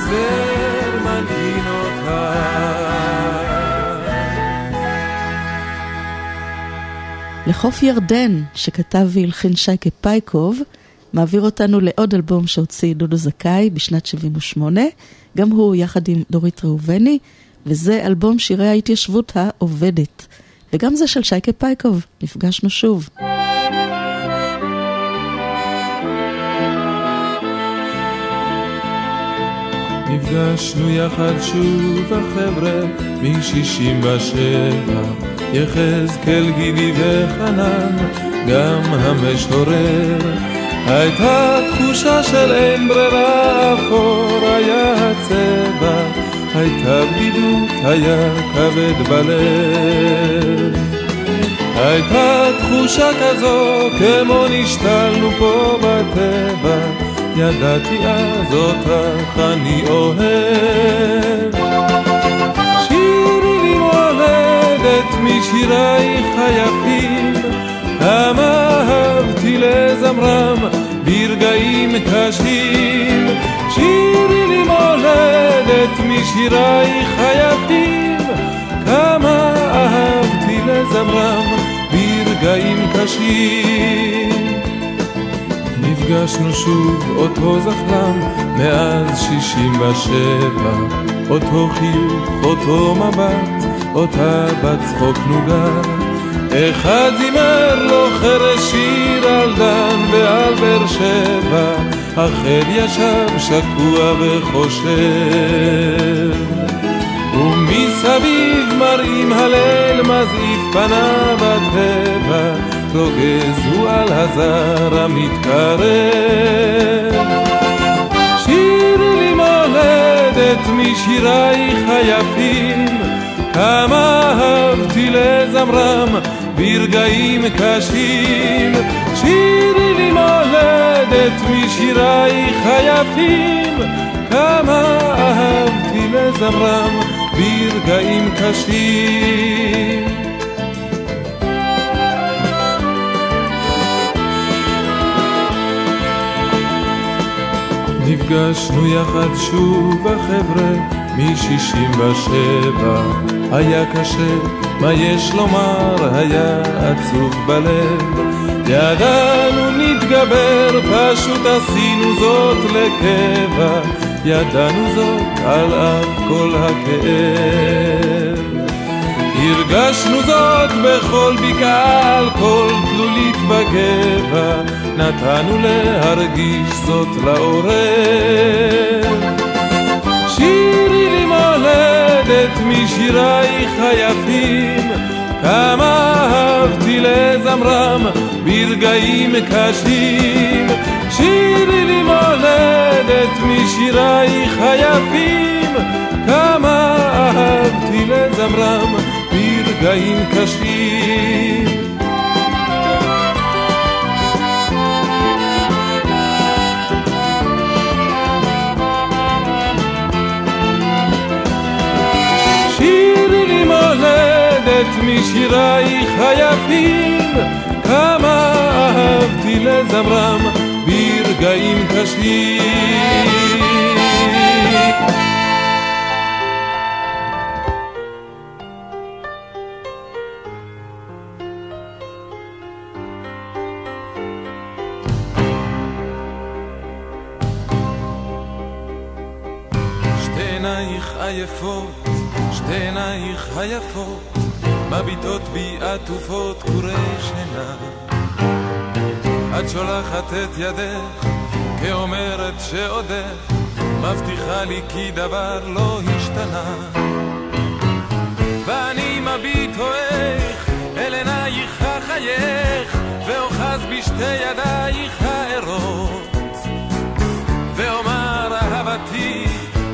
זר מנהינותיי. לחוף ירדן, שכתב והלחין שייקה פייקוב, מעביר אותנו לעוד אלבום שהוציא דודו זכאי בשנת 78, גם הוא יחד עם דורית ראובני, וזה אלבום שירי ההתיישבות העובדת. וגם זה של שייקה פייקוב, נפגשנו שוב. נפגשנו יחד שוב החבר'ה מ-67 יחזקאל גידי וחנן גם המשורר. הייתה תחושה של אין ברירה אפור היה הצבע. הייתה בדידות היה כבד בלב. הייתה תחושה כזו כמו נשתלנו פה בטבע ידעתי אז אותך אני אוהב. שירי לי מולדת משירייך היפים, כמה אהבתי לזמרם ברגעים קשים. שירי לי מולדת משירייך היפים, כמה אהבתי לזמרם ברגעים קשים. נפגשנו שוב, אותו זחלם, מאז שישים ושבע. אותו חיוך, אותו מבט, אותה בת צחוק נוגה. אחד זימר לו חרש שיר על דן ועל באר שבע, אחר ישב שקוע וחושב. ומסביב מראים הליל מזעיף פניו הטבע, רוגז הוא על הזר המתקרב. שירי לי מולדת משירייך היפים, כמה אהבתי לזמרם ברגעים קשים. שירי לי מולדת משירייך היפים, כמה אהבתי לזמרם ברגעים קשים. נפגשנו יחד שוב החבר'ה מ-67 היה קשה, מה יש לומר, היה עצוב בלב. ידענו נתגבר, פשוט עשינו זאת לקבע. ידענו זאת על אף כל הכאב הרגשנו זאת בכל בקעה, על כל תלולית בגבע, נתנו להרגיש זאת לעורר. שירי לי מולדת משירייך היפים, כמה אהבתי לזמרם ברגעים קשים. שירי לי מולדת משירייך היפים, כמה אהבתי לזמרם ברגעים קשים. שירי לי מולדת משירייך היפים, כמה אהבתי לזמרם ברגעים קשים. עינייך עייפות, שתי עינייך היפות, מביטות בי עטופות קורי שינה. את שולחת את ידך, כאומרת שעודך, מבטיחה לי כי דבר לא השתנה. ואני מביט הואך אל עינייך החייך, ואוחז בשתי ידייך הערות. ואומר אהבתי,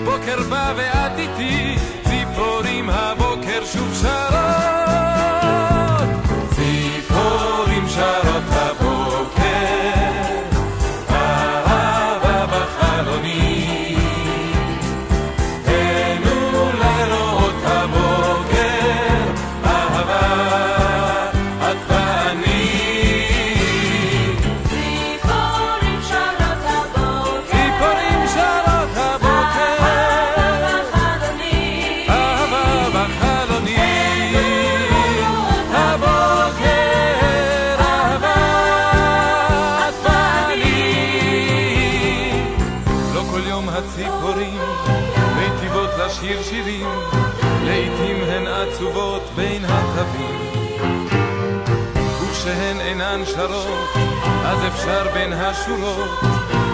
בוקר בא ואת איתי, ציפורים הבוקר שוב שרות. אפשר בין השורות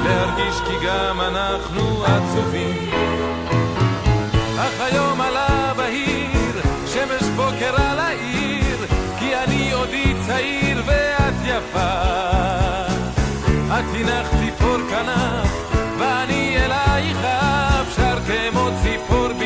להרגיש כי גם אנחנו עצובים. אך היום עלה בהיר, שמש בוקר על העיר, כי אני עודי צעיר ואת יפה. את הנחת ציפור כנף, ואני אלייך אפשר כמו ציפור במעופה.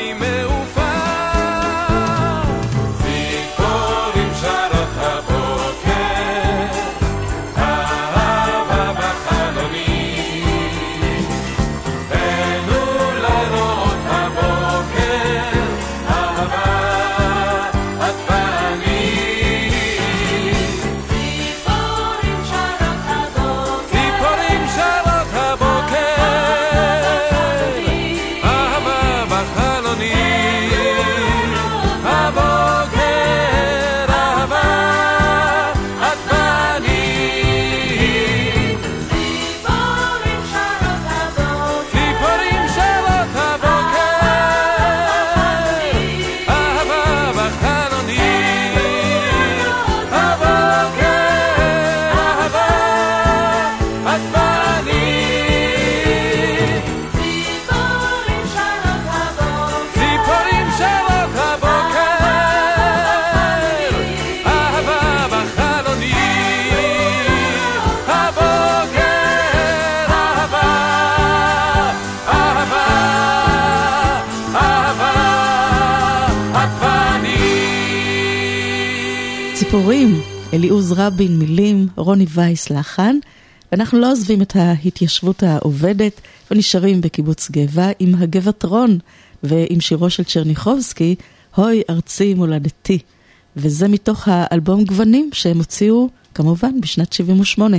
אליעוז רבין, מילים, רוני וייס, לחן. ואנחנו לא עוזבים את ההתיישבות העובדת ונשארים בקיבוץ גבע עם הגבעת רון ועם שירו של צ'רניחובסקי, הוי ארצי מולדתי. וזה מתוך האלבום גוונים שהם הוציאו כמובן בשנת 78.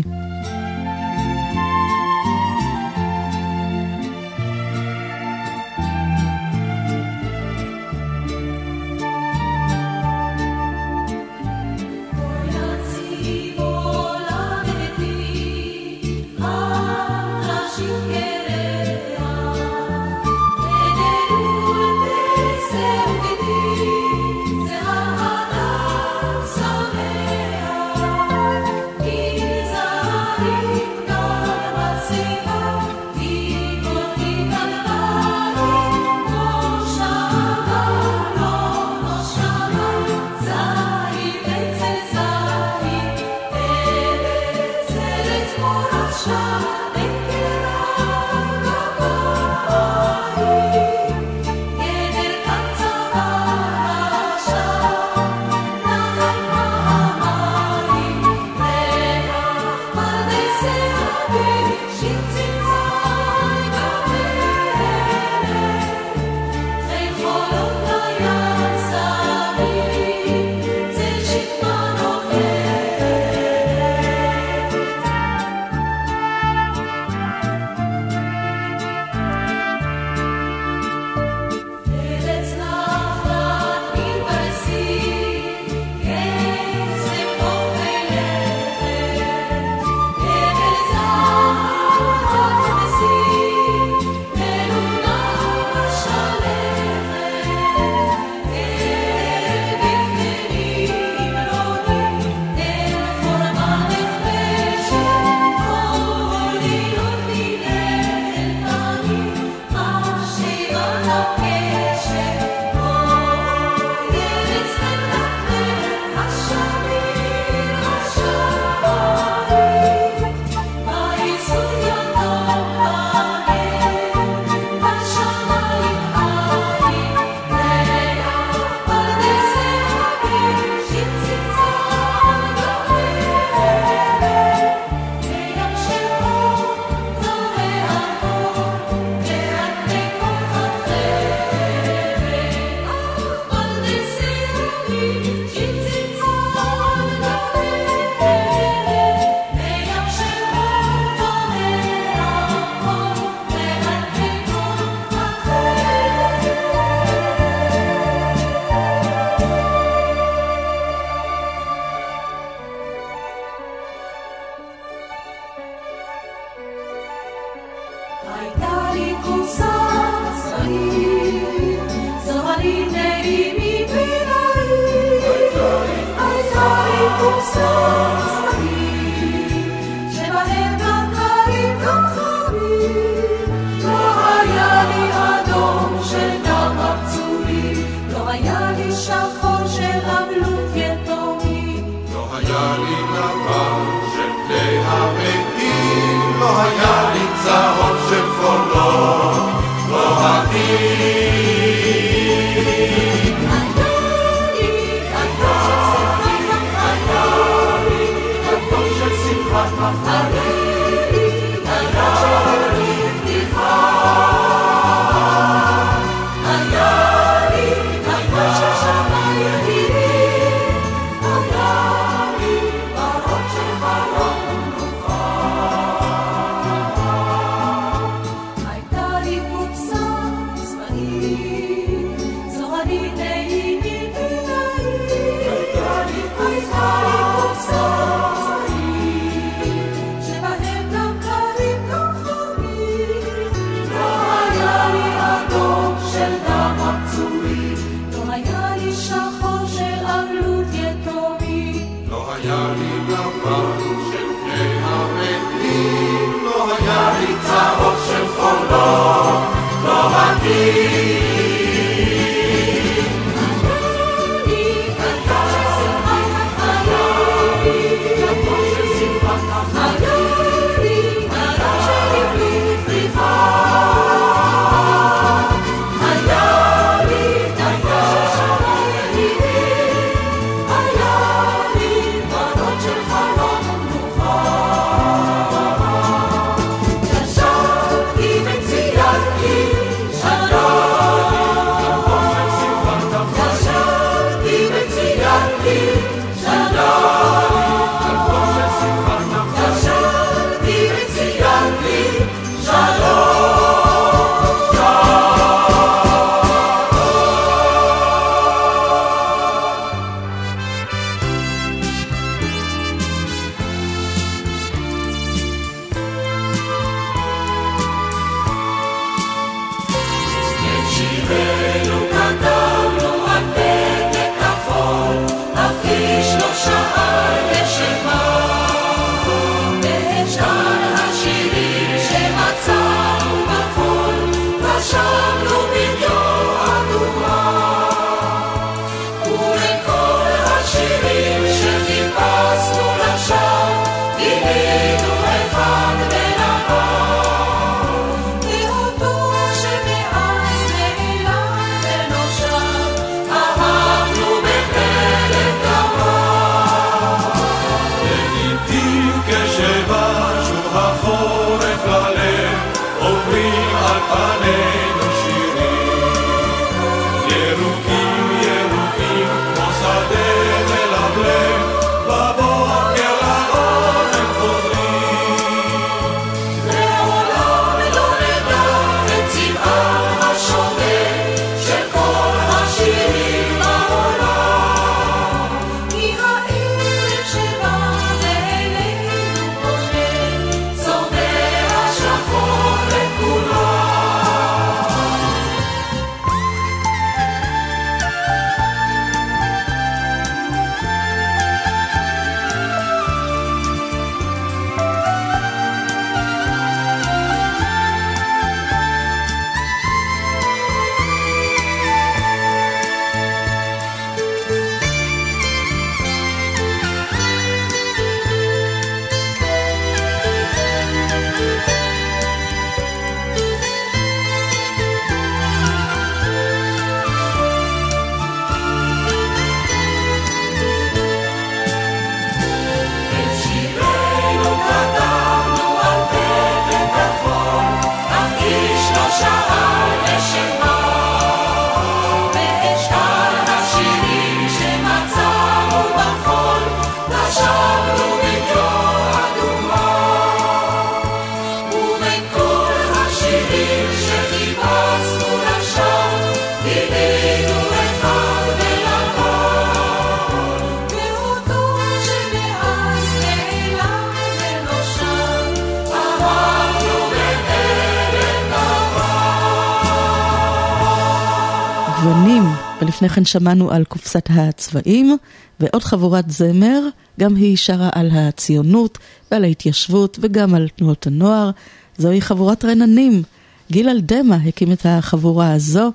הגוונים, ולפני כן שמענו על קופסת הצבעים, ועוד חבורת זמר, גם היא שרה על הציונות ועל ההתיישבות וגם על תנועות הנוער. זוהי חבורת רננים. גיל אלדמה הקים את החבורה הזו,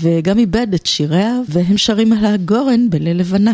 וגם איבד את שיריה, והם שרים על הגורן בליל לבנה.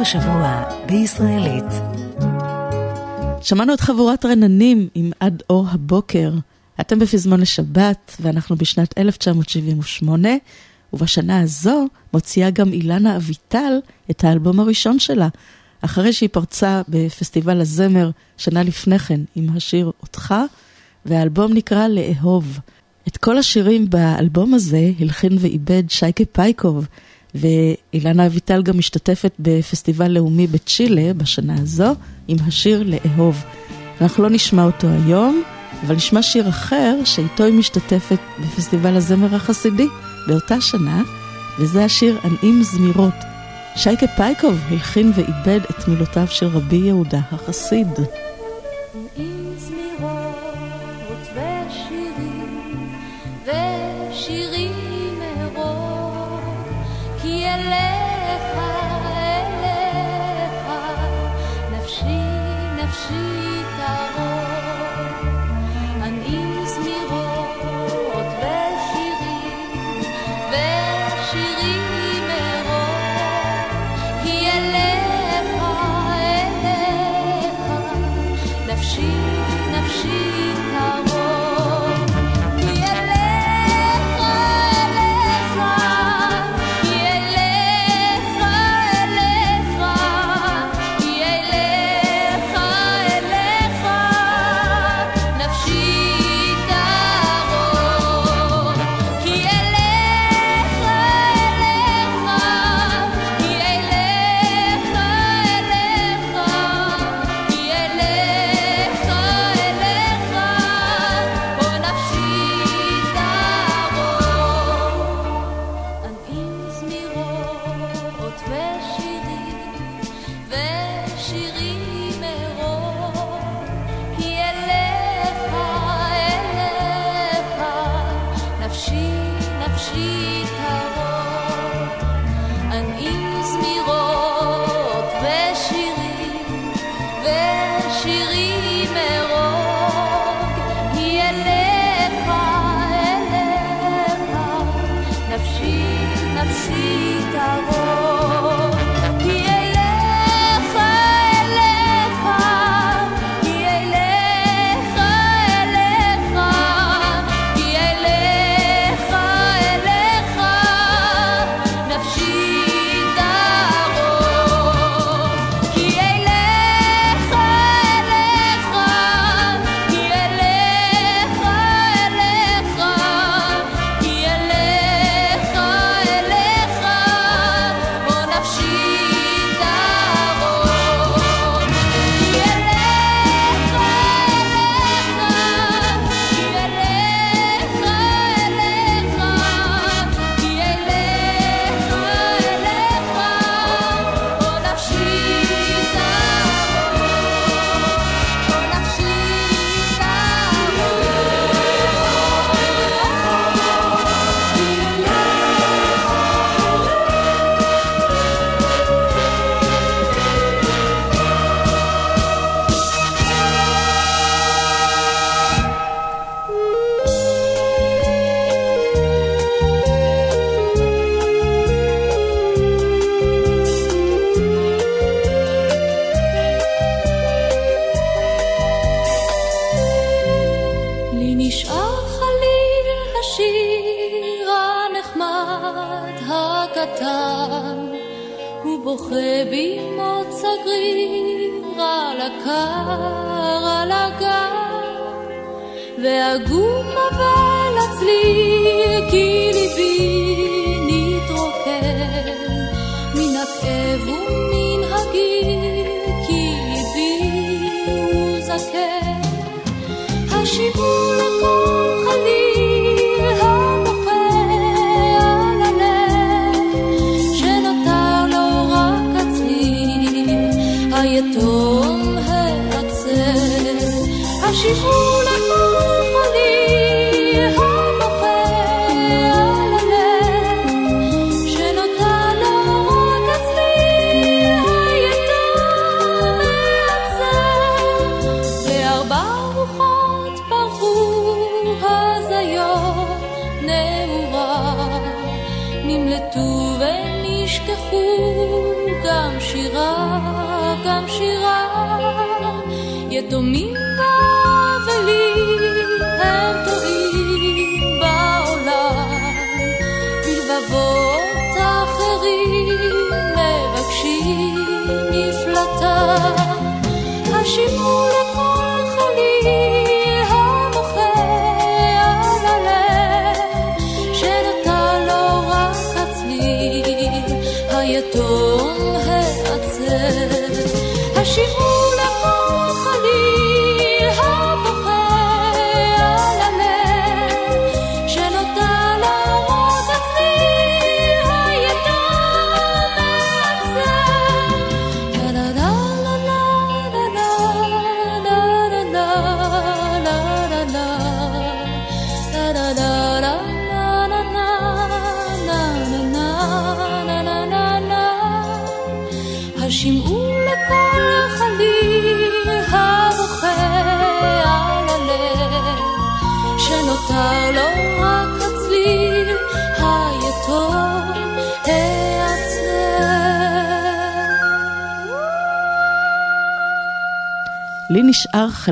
השבוע בישראלית. שמענו את חבורת רננים עם עד אור הבוקר. אתם בפזמון לשבת, ואנחנו בשנת 1978, ובשנה הזו מוציאה גם אילנה אביטל את האלבום הראשון שלה, אחרי שהיא פרצה בפסטיבל הזמר שנה לפני כן עם השיר "אותך", והאלבום נקרא "לאהוב". את כל השירים באלבום הזה הלחין ועיבד שייקה פייקוב, ואילנה אביטל גם משתתפת בפסטיבל לאומי בצ'ילה בשנה הזו עם השיר לאהוב. אנחנו לא נשמע אותו היום, אבל נשמע שיר אחר שאיתו היא משתתפת בפסטיבל הזמר החסידי באותה שנה, וזה השיר "ענעים זמירות". שייקה פייקוב הלחין ועיבד את מילותיו של רבי יהודה החסיד.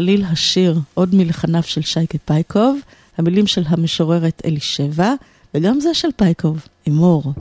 צליל השיר "עוד מלחניו" של שייקה פייקוב, המילים של המשוררת אלישבע, וגם זה של פייקוב, אמור.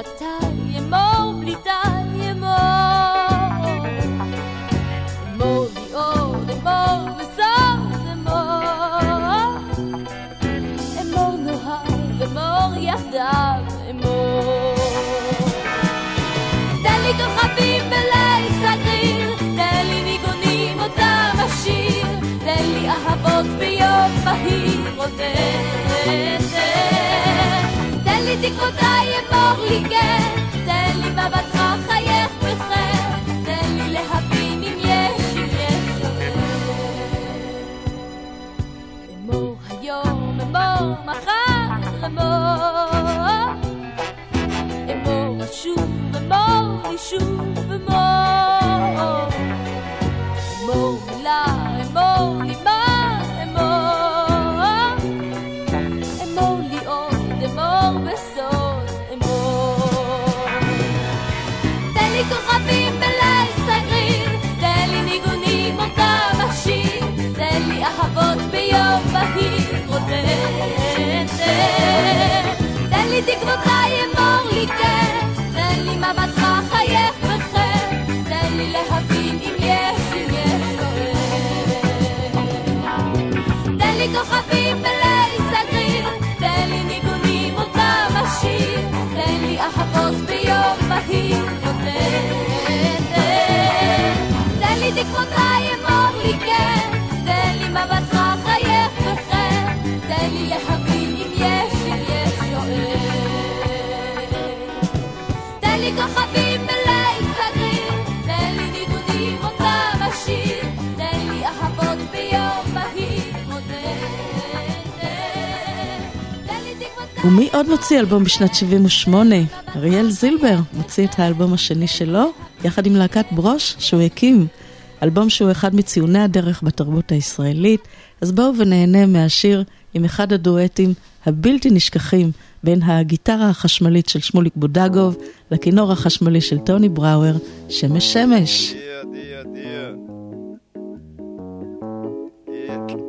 מתי אמור בלי די אמור? אמור לי עוד אמור וסוד אמור. אמור נאהב אמור יחדיו אמור. תן לי כוכבים וליל סגריר תן לי ניגונים אותם אשיר. תן לי אהבות ביום בהיר עוד ti kot da je Bog lige. תן לי תקוותיי אמור לי כן, תן לי מבטך חייך ומי עוד מוציא אלבום בשנת 78? אריאל זילבר מוציא את האלבום השני שלו, יחד עם להקת ברוש שהוא הקים. אלבום שהוא אחד מציוני הדרך בתרבות הישראלית, אז בואו ונהנה מהשיר עם אחד הדואטים הבלתי נשכחים בין הגיטרה החשמלית של שמוליק בודגוב לכינור החשמלי של טוני בראואר, שמש שמש. Thank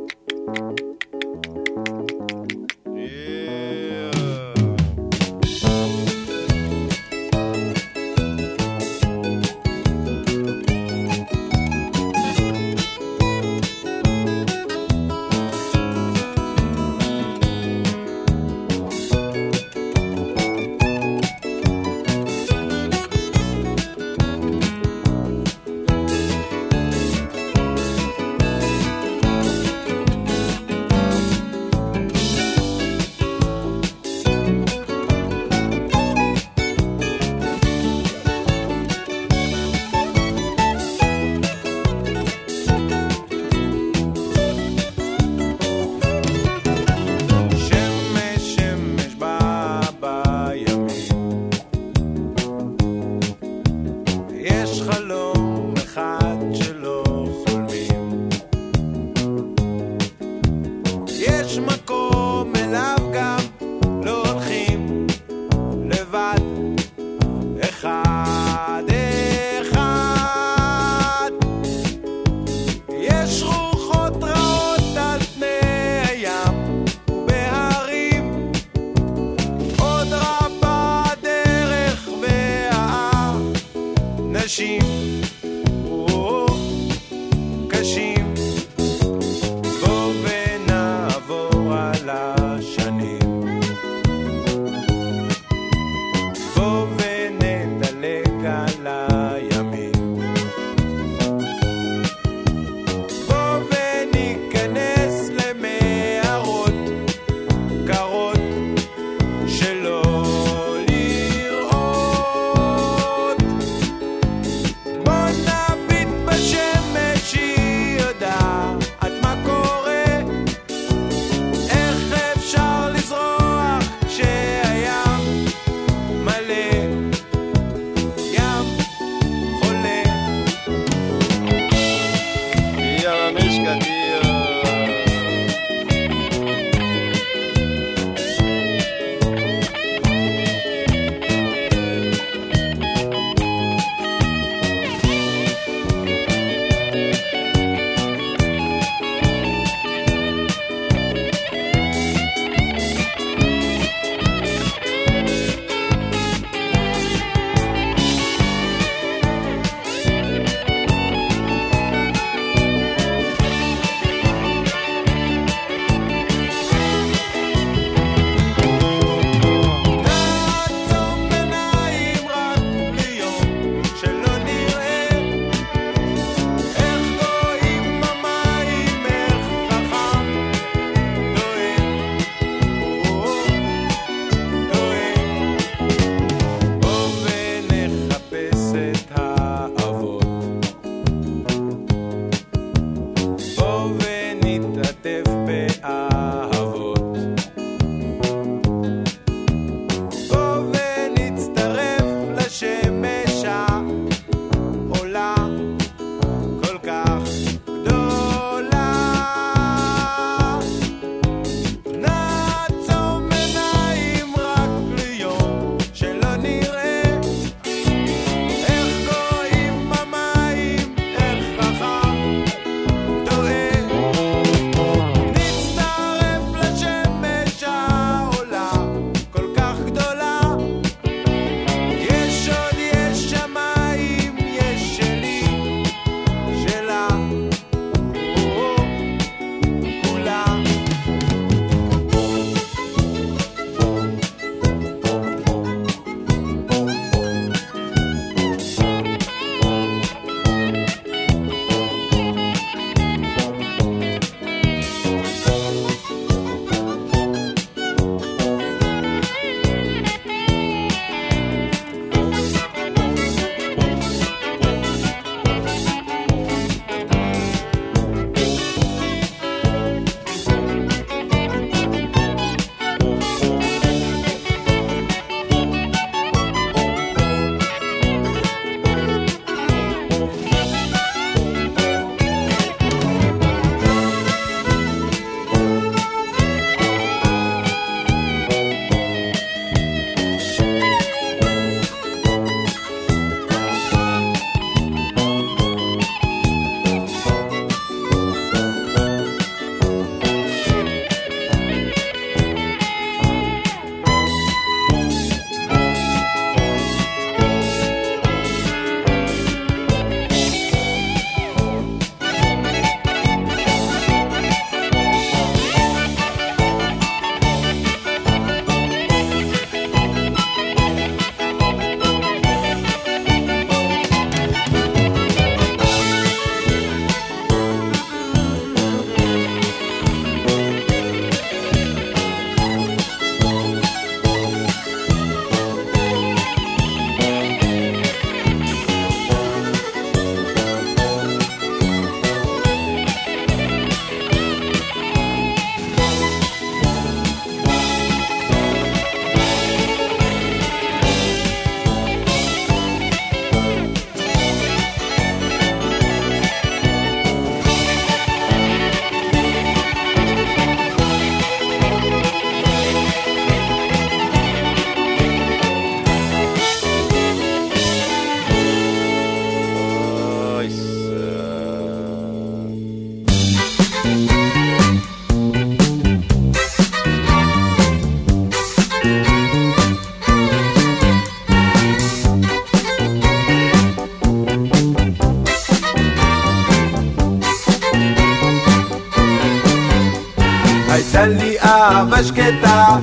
הייתה לי אהבה שקטה,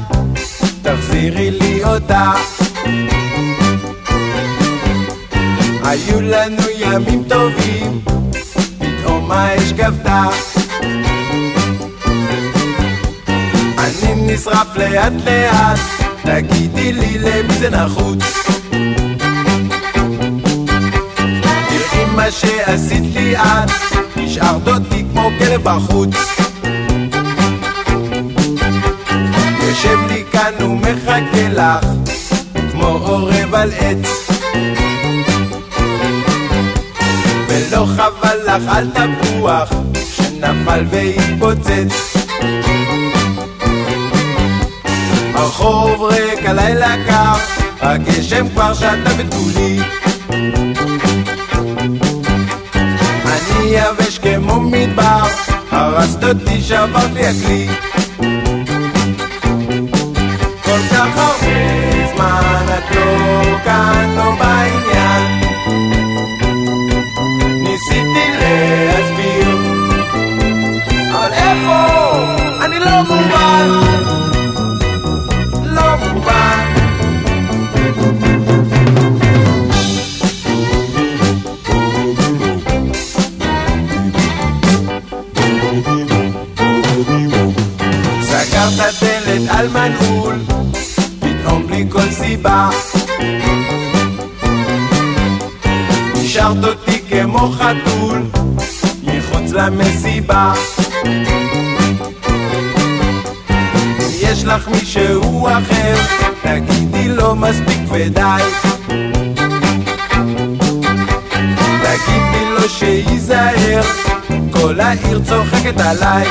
תחזירי לי אותה. היו לנו ימים טובים, פתאום האש גבתה. אני נשרף לאט לאט, תגידי לי למי זה נחוץ. תראי מה שעשית לי את, השארת אותי כמו כלב בחוץ. לי כאן ומחכה לך, כמו עורב על עץ. ולא חבל לך על תפוח, שנפל והתפוצץ. הרחוב ריק, הלילה קר, הגשם כבר שטף את כולי. אני יבש כמו מדבר, הרסת אותי, שברת לי הכלי. כל כך הרבה זמן את לא כאן, לא בעניין. ניסיתי להסביר, אבל איפה? אני לא מובן. לא מובן. סגרת דלת על מנעול, סיבה. השארת אותי כמו חתול, מחוץ למסיבה. יש לך מישהו אחר, תגידי לו מספיק ודי. תגידי לו שייזהר, כל העיר צוחקת עליי.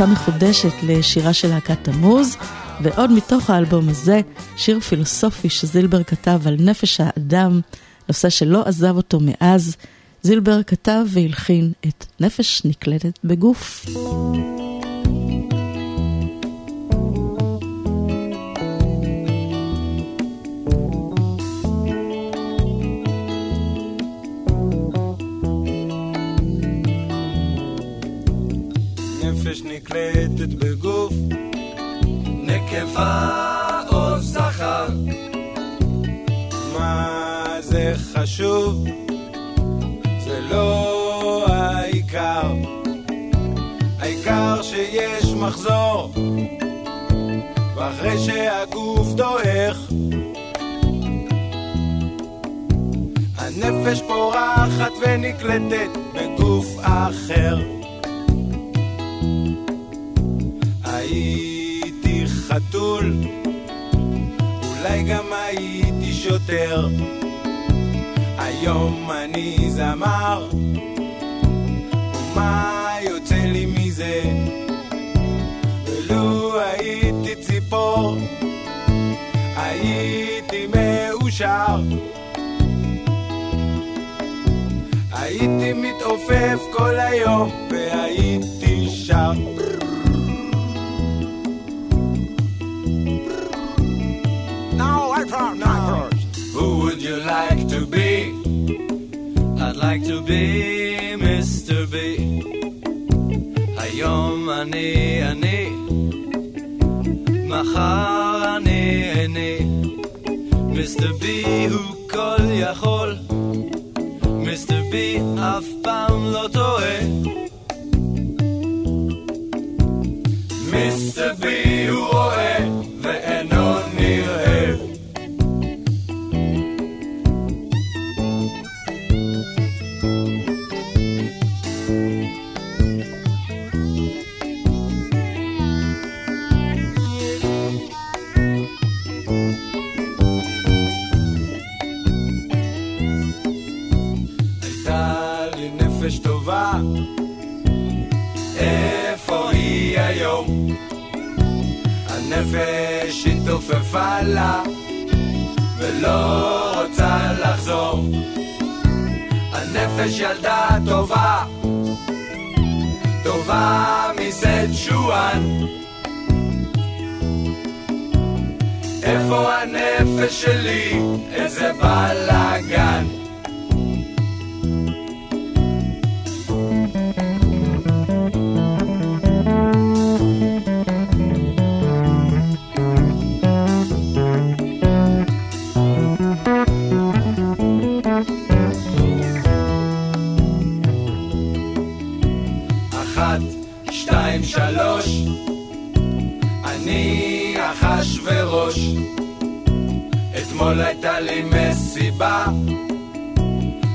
גרסה מחודשת לשירה של להקת תמוז, ועוד מתוך האלבום הזה, שיר פילוסופי שזילבר כתב על נפש האדם, נושא שלא עזב אותו מאז. זילבר כתב והלחין את נפש נקלטת בגוף. ואחרי שהגוף דועך, הנפש פורחת ונקלטת בגוף אחר. הייתי חתול, אולי גם הייתי שוטר. היום אני זמר, ומה הייתי מתעופף כל היום, והייתי Who would you like to be? I'd like to be Mr. B. היום ani ani מחר מיסטר בי הוא כל יכול, התעופפה לה, ולא רוצה לחזור. הנפש ילדה טובה, טובה מסצ'ואן. איפה הנפש שלי? איזה בלאגן. אתמול הייתה לי מסיבה,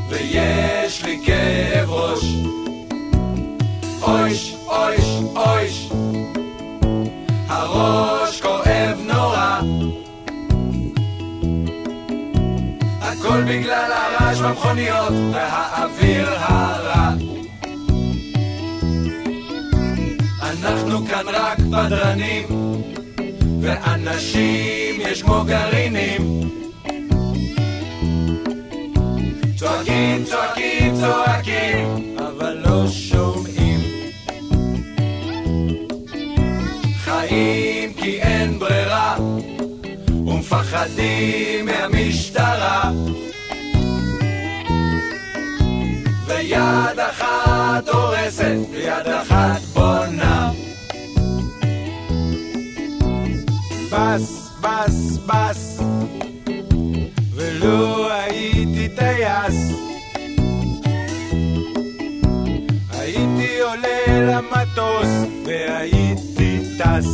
ויש לי כאב ראש. אויש, אויש, אויש, הראש כואב נורא. הכל בגלל הרעש במכוניות והאוויר הרע. אנחנו כאן רק בדרנים, ואנשים יש כמו גרעינים. צועקים, צועקים, צועקים, אבל לא שומעים. חיים כי אין ברירה, ומפחדים מהמשטרה. ויד אחת הורסת, ויד אחת בונה. בס, בס, בס, ולו Matos de ahí titas.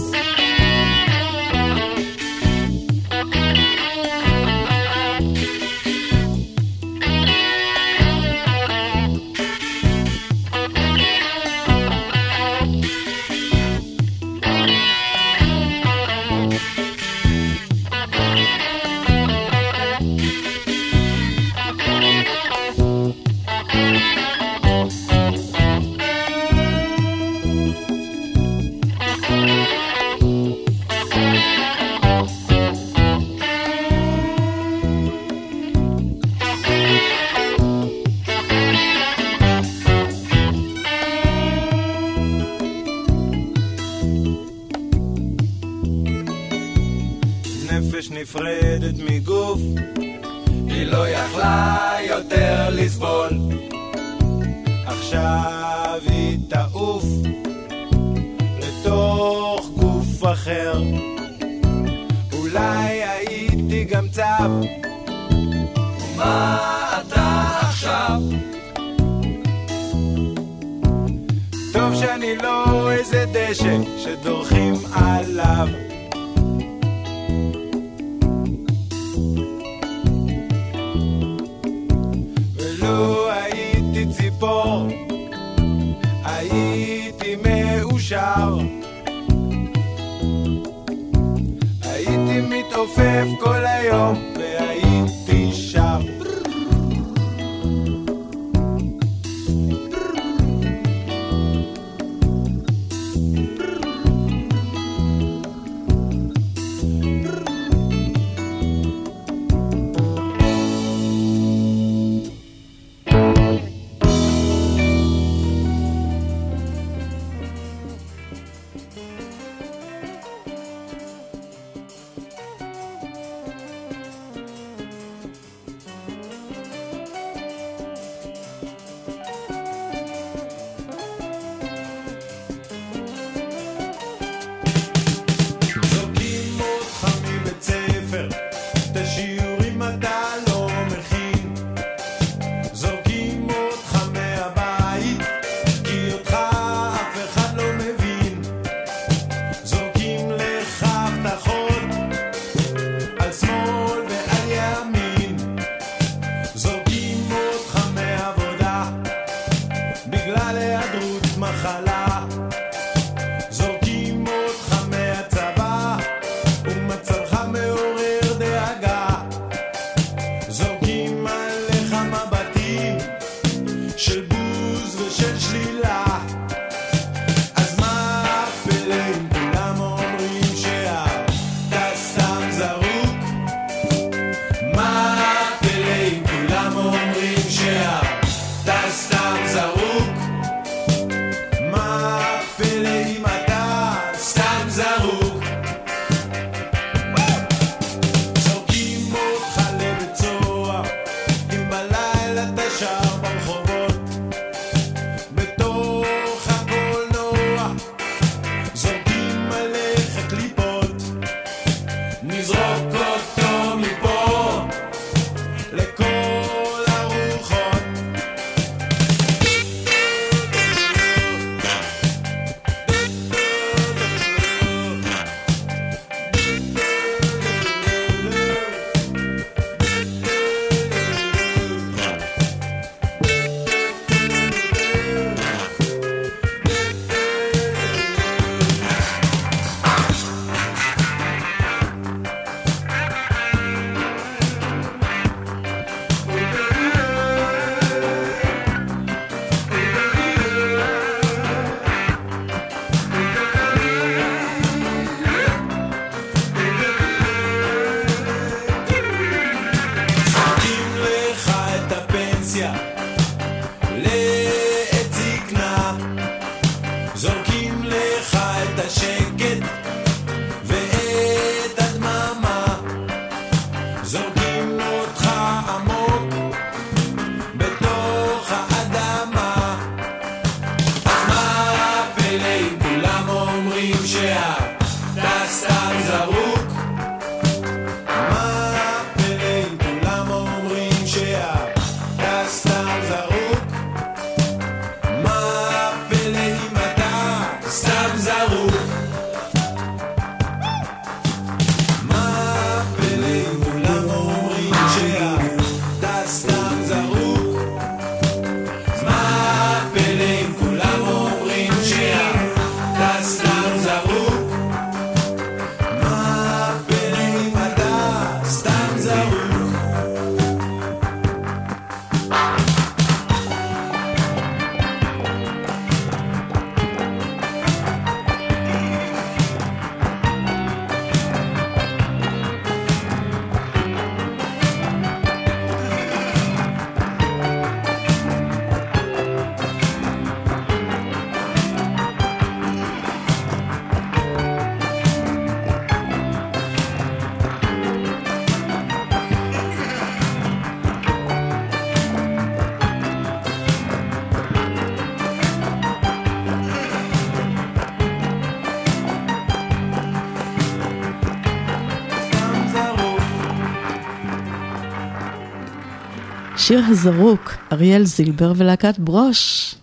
שיר הזרוק, אריאל זילבר ולהקת ברוש.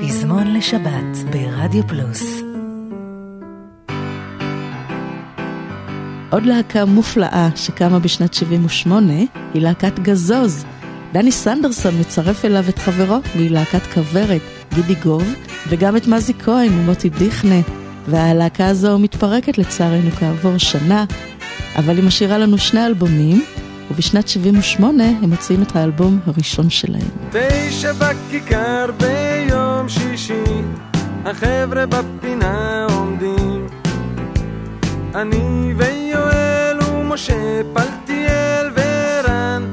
פזמון לשבת ברדיו פלוס. עוד להקה מופלאה שקמה בשנת 78 היא להקת גזוז. דני סנדרסון מצרף אליו את חברו מלהקת כוורת, גידי גוב, וגם את מזי כהן ומוטי דיכנה. והלהקה הזו מתפרקת לצערנו כעבור שנה, אבל היא משאירה לנו שני אלבומים, ובשנת 78 הם מוציאים את האלבום הראשון שלהם. תשע בכיכר ביום שישי, החבר'ה בפינה עומדים. אני ויואל ומשה פלטיאל ורן.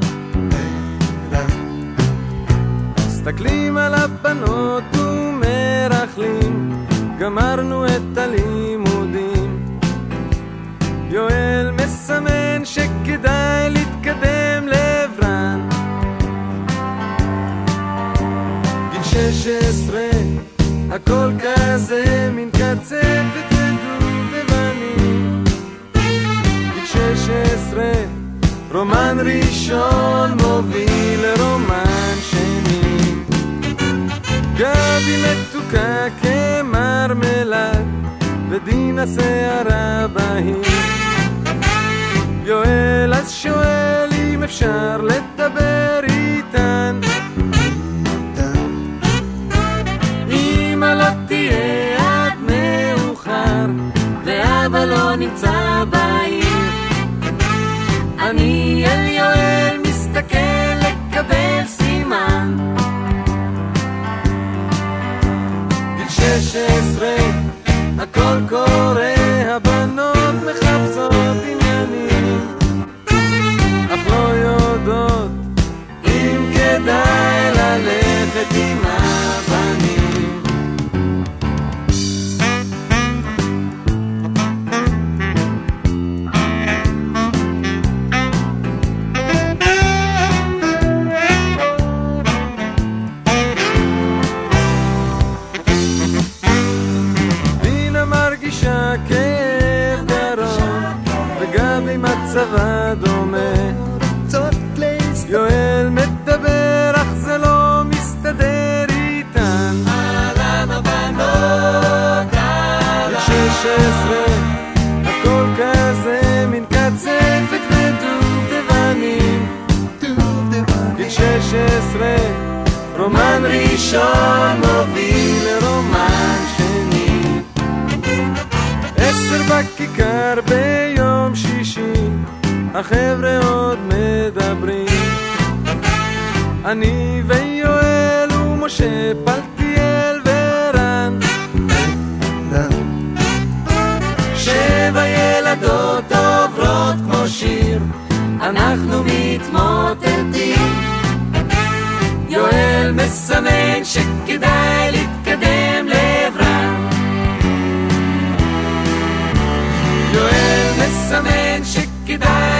מסתכלים על הבנות ומרכלים, גמרנו את הלימודים. יואל מסמן שכדאי להתקדם לעברן. גיל שש עשרה, הכל כזה מין קצפת ודובדבנים. גיל שש עשרה, רומן ראשון מוביל לרומן שני. גבי מתוקה כמרמלד, ודינה שערה בהיר. יואל שואל אם אפשר לדבר איתן. אמא לא תהיה עד מאוחר, ואבא לא נמצא בעיר. אני אל יואל מסתכל לקבל סימן. גיל שש עשרה, הכל קורה, רומן ראשון מוביל לרומן שני. עשר בכיכר ביום שישי, החבר'ה עוד מדברים. אני ויואל ומשה פלטיאל ורן. שבע ילדות עוברות כמו שיר, אנחנו מתמוטטים. יואל מסמן שכדאי להתקדם לעברם. יואל מסמן שכדאי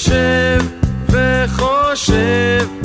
יושב וחושב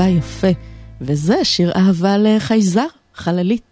אהבה יפה, וזה שיר אהבה לחייזר, חללית.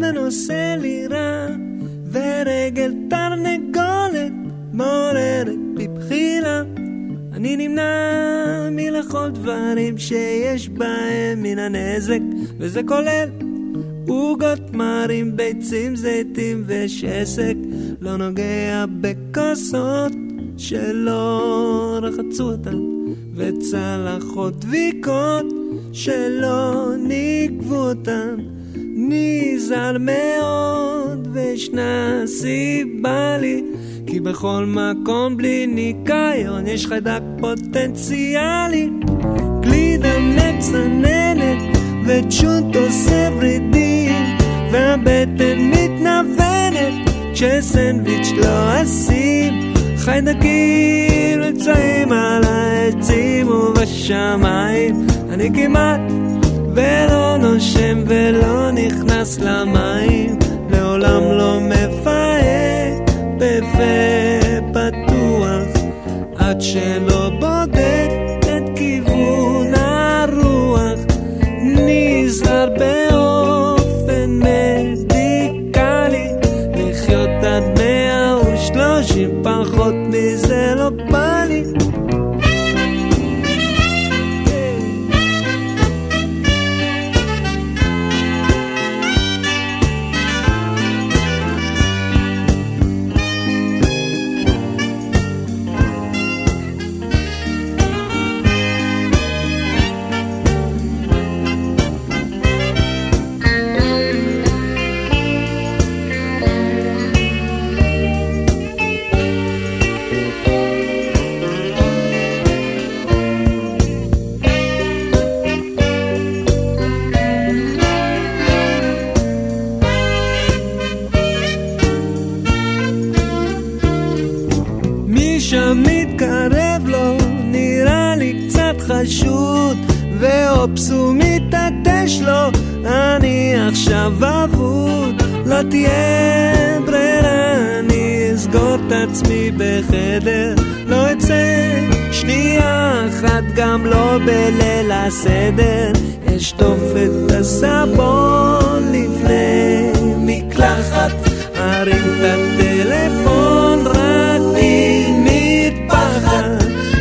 סדן עושה לי רע, ורגל תרנגולת מעוררת בבחילה. אני נמנע מלאכול דברים שיש בהם מן הנזק, וזה כולל עוגות מרים, ביצים, זיתים ושסק, לא נוגע בכוסות שלא רחצו אותן, וצלחות דביקות שלא נגבו אותן. נזהר מאוד, וישנה סיבה לי, כי בכל מקום בלי ניקיון יש חיידק פוטנציאלי. גלידה מצננת, וצ'וט עושה ורידים, והבטן מתנוונת, כשסנדוויץ' לא אשים. חיידקים נמצאים על העצים ובשמיים, אני כמעט... ולא נושם ולא נכנס למים, לעולם לא מפהק בפה. גם לא בליל הסדר, אשטוף את הסבון לפני מקלחת, ארים את הטלפון רק ממטפחת,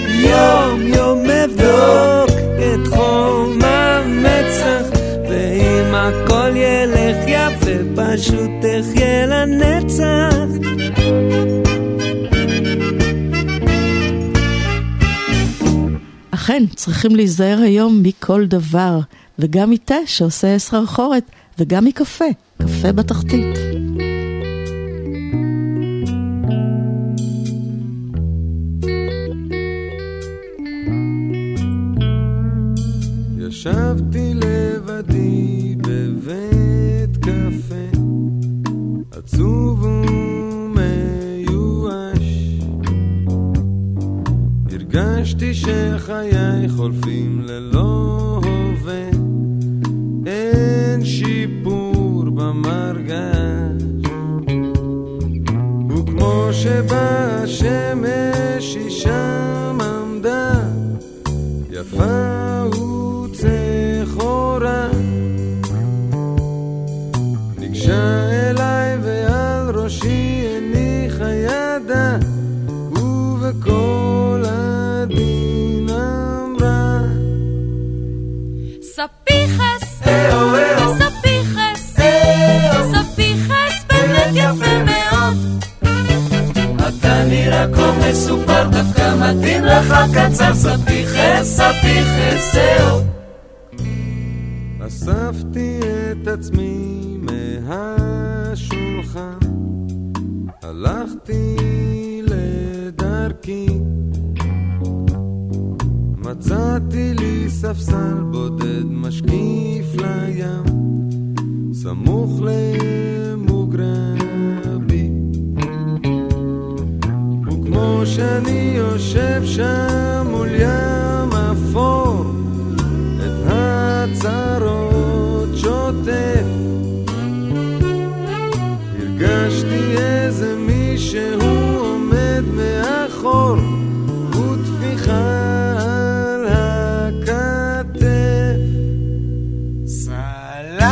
יום יום אבדוק את חום המצח, ואם הכל ילך יפה פשוט אחיה לנצח. אכן, צריכים להיזהר היום מכל דבר, וגם מתה שעושה סחרחורת, וגם מקפה, קפה בתחתית. ישבתי לבדי בבית קפה, עצוב ומיואש. הרגשתי שחיי חולפים ללא הווה, אין שיפור במרגש. וכמו שבאה השמש היא שם עמדה, יפה וצחורה. ניגשה אליי ועל ראשי הניחה ידה, ובקול ספיחס, ספיחס באמת יפה מאוד. אתה נראה כה מסופר, דווקא מתאים לך קצר, ספיחס, ספיחס, זהו. אספתי את עצמי מהשולחן, הלכתי לדרכי. מצאתי לי ספסל בודד משקיף לים, סמוך למוגרבי. וכמו שאני יושב שם מול ים אפור, את הצרות שוטף. הרגשתי איזה מישהו עומד מאחור,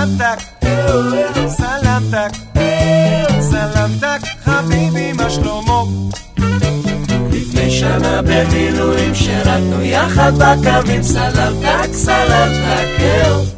סלמתק, סלמתק, סלמתק, חביבי, מה שלמה? לפני שנה במילואים שירתנו יחד בקווים, סלמתק, סלמתק, אהו.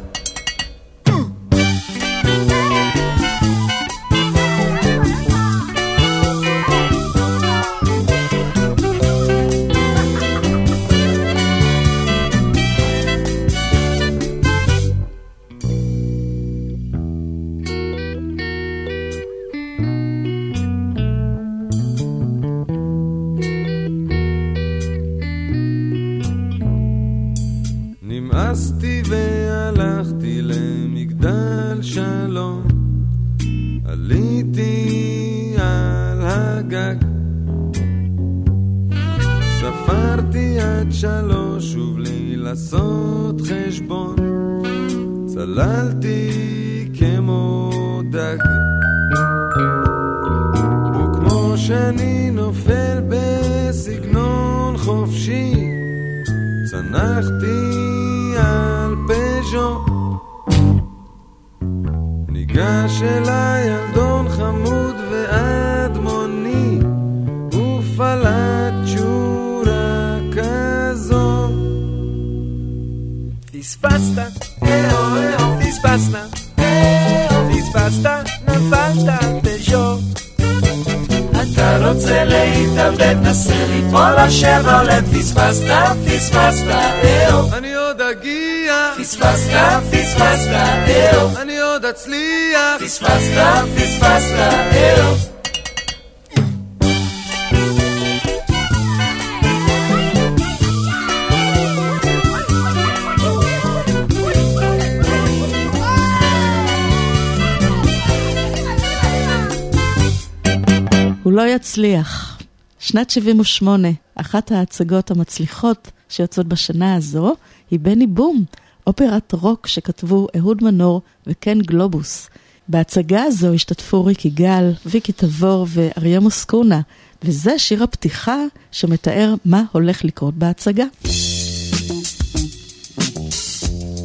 הוא לא יצליח. שנת 78, אחת ההצגות המצליחות שיוצאות בשנה הזו, היא בני בום, אופרת רוק שכתבו אהוד מנור וקן גלובוס. בהצגה הזו השתתפו ריק יגאל, ויקי תבור ואריה מוסקונה, וזה שיר הפתיחה שמתאר מה הולך לקרות בהצגה.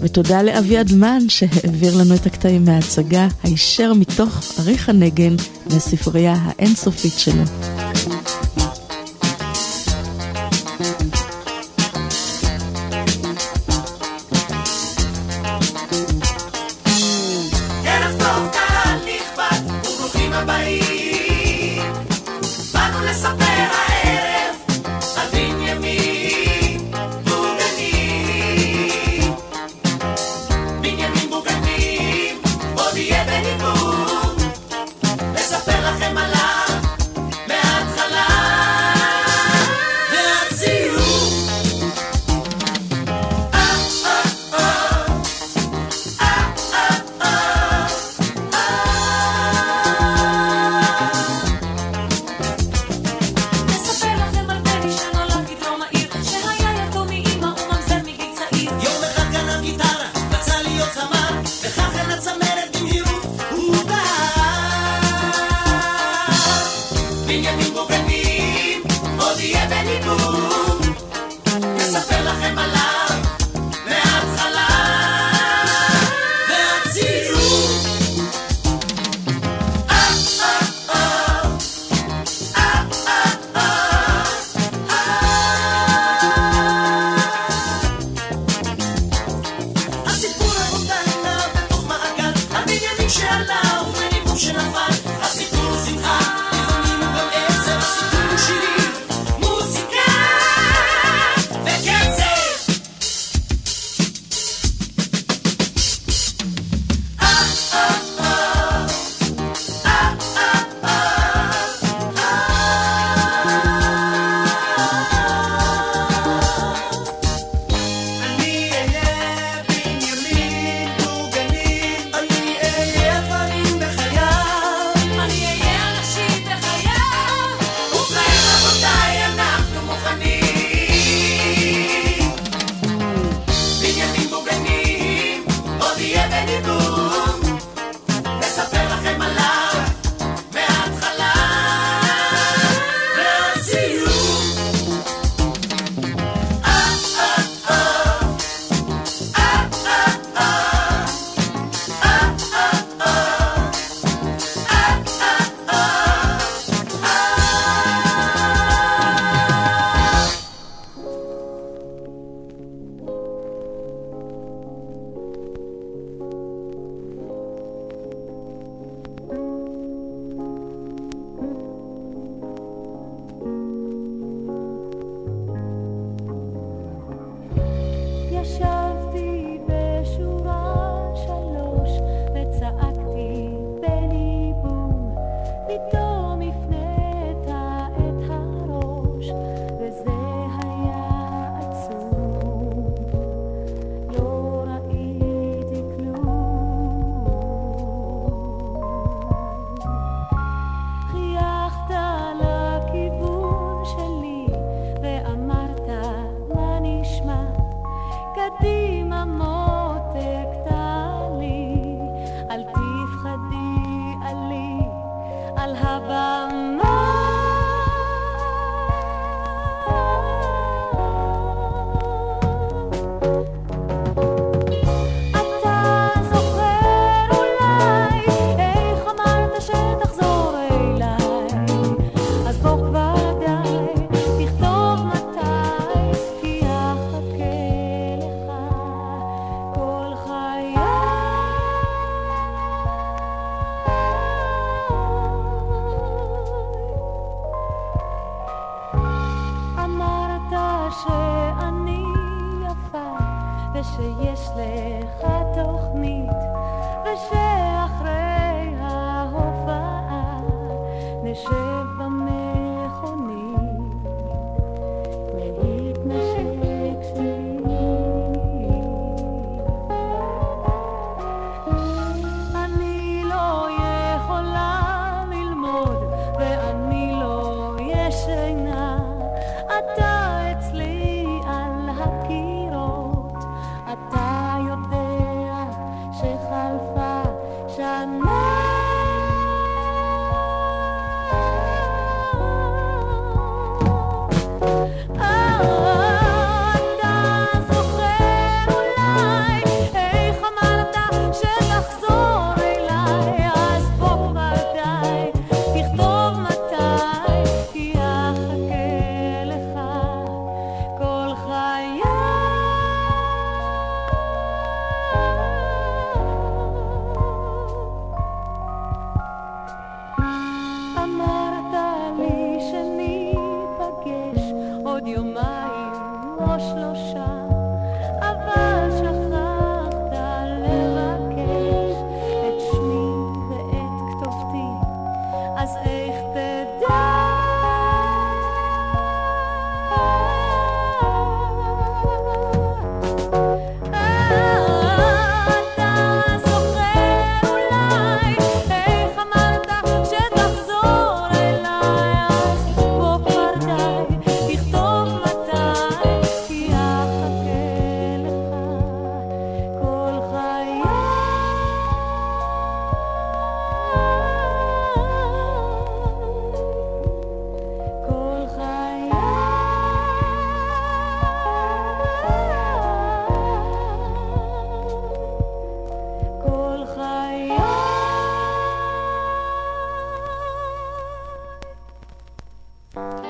ותודה לאביעד מן שהעביר לנו את הקטעים מההצגה הישר מתוך אריך הנגן מהספרייה האינסופית שלו.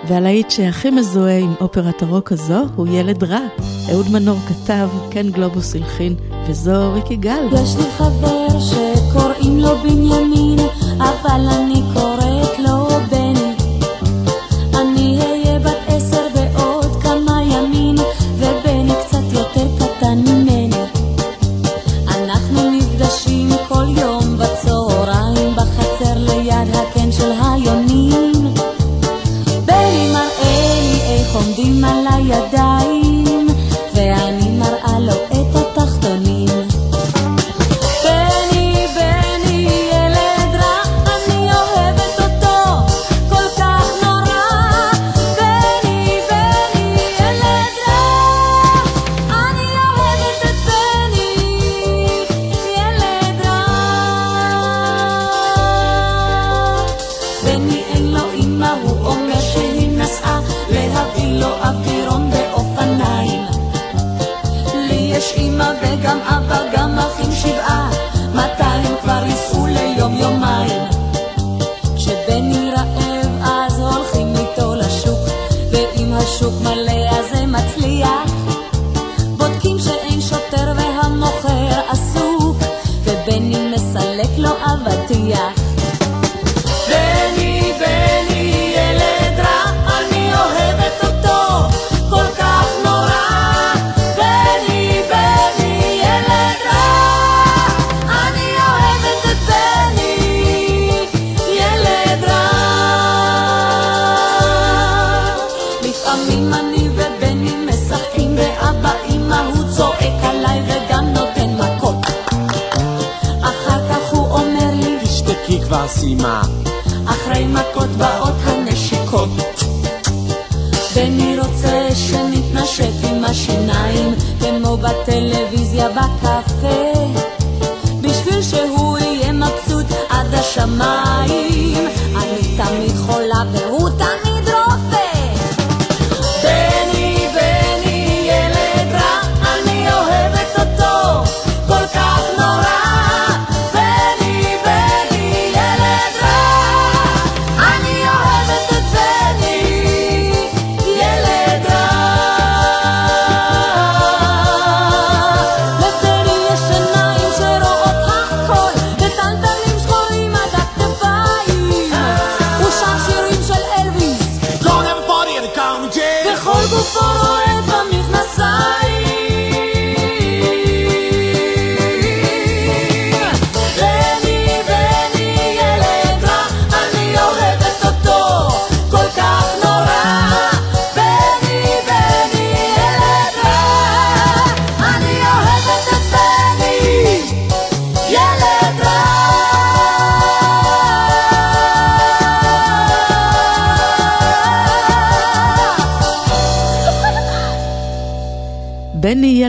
והלהיט שהכי מזוהה עם אופרת הרוק הזו הוא ילד רע. אהוד מנור כתב, כן גלובוס הלחין, וזו ריקי גל. יש לי חבר שקוראים לו בנימין, אבל אני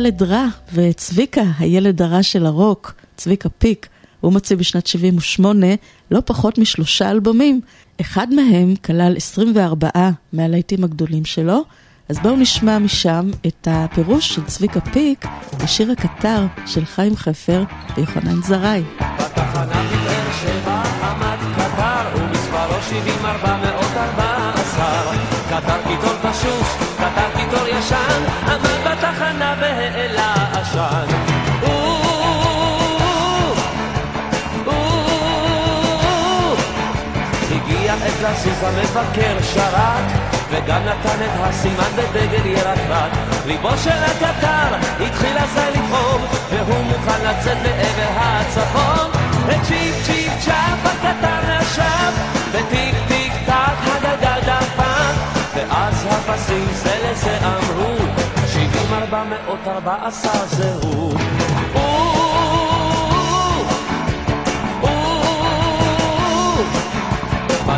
ילד רע, וצביקה, הילד הרע של הרוק, צביקה פיק, הוא מוציא בשנת 78 לא פחות משלושה אלבומים. אחד מהם כלל 24 מהלהיטים הגדולים שלו, אז בואו נשמע משם את הפירוש של צביקה פיק לשיר הקטר של חיים חפר ויוחנן זרעי. קטר קטר קיטור קשיש, קטר קיטור ישן המבקר שרק וגם נתן את הסימן בדגל ירקרק ליבו של הקטר התחיל אזי לפעום והוא מוכן לצאת לעבר הצפון. וצ'יפ צ'יפ צ'אפ הקטר נשף וטיק טיק טק הגלגל דפק ואז הפסים זה לזה אמרו שבעים ארבע מאות ארבע עשר זהו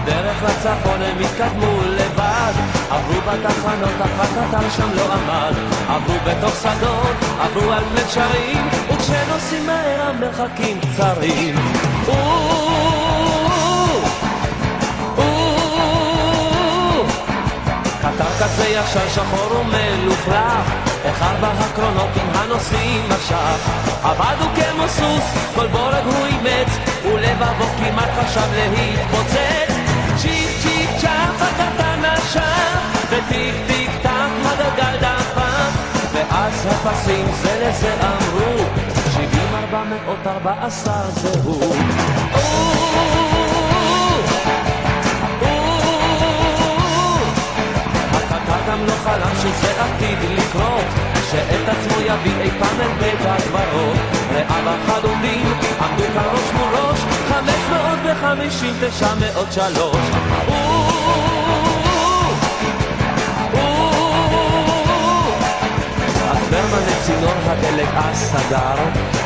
בדרך לצפון הם התקדמו לבד. עברו בתחנות אחת קטר שם לא עמד. עברו בתוך שדות, עברו על פני גשרים וכשנוסעים מהר המרחקים קצרים קטר כזה ישן שחור ומלוכלך איך ארבע הקרונות עם הנוסעים משך. עבד הוא כמו סוס, כל בורג הוא אימץ ולבבו כמעט חשב להתפוצץ צ'יפ צ'יפ צ'אפ הקטן נשק, וטיק טיק טק הגלגל דפק, ואז הפסים זה לזה אמרו, שבעים ארבע מאות ארבע עשר זהו. גם לא חלם שזה עתיד לקרות, שאת עצמו יביא אי פעם אל בית הקברות. רעיו החלודים עמדו כאן ראש מול ראש, חמש מאות וחמישים תשע מאות שלוש. צינור הדלק אז סגר,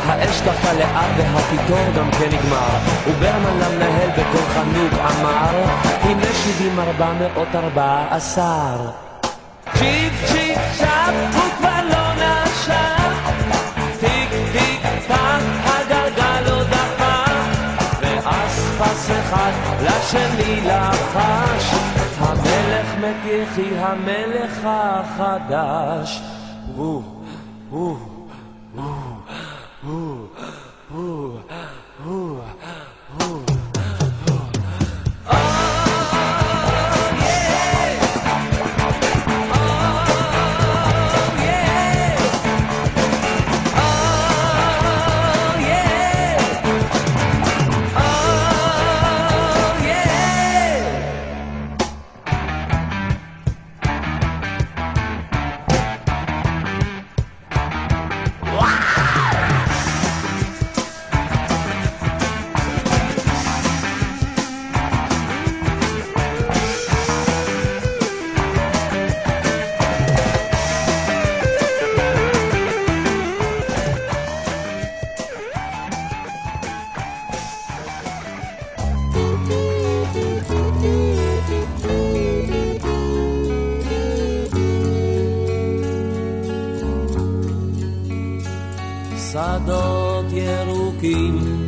האש דפקה לאט והקיטור גם כן נגמר, וברמן למנהל בקול חנוק אמר, הנה שבעים ארבע מאות ארבע עשר. צ'יק צ'יק צ'אפ, לשני לחש. המלך מת יחי המלך החדש. הוא, הוא, הוא, הוא, הוא, הוא, הוא.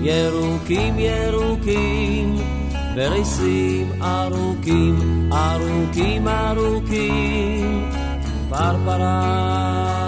ירוקים, ירוקים וריסים ארוכים, ארוכים ארוכים, פרפרה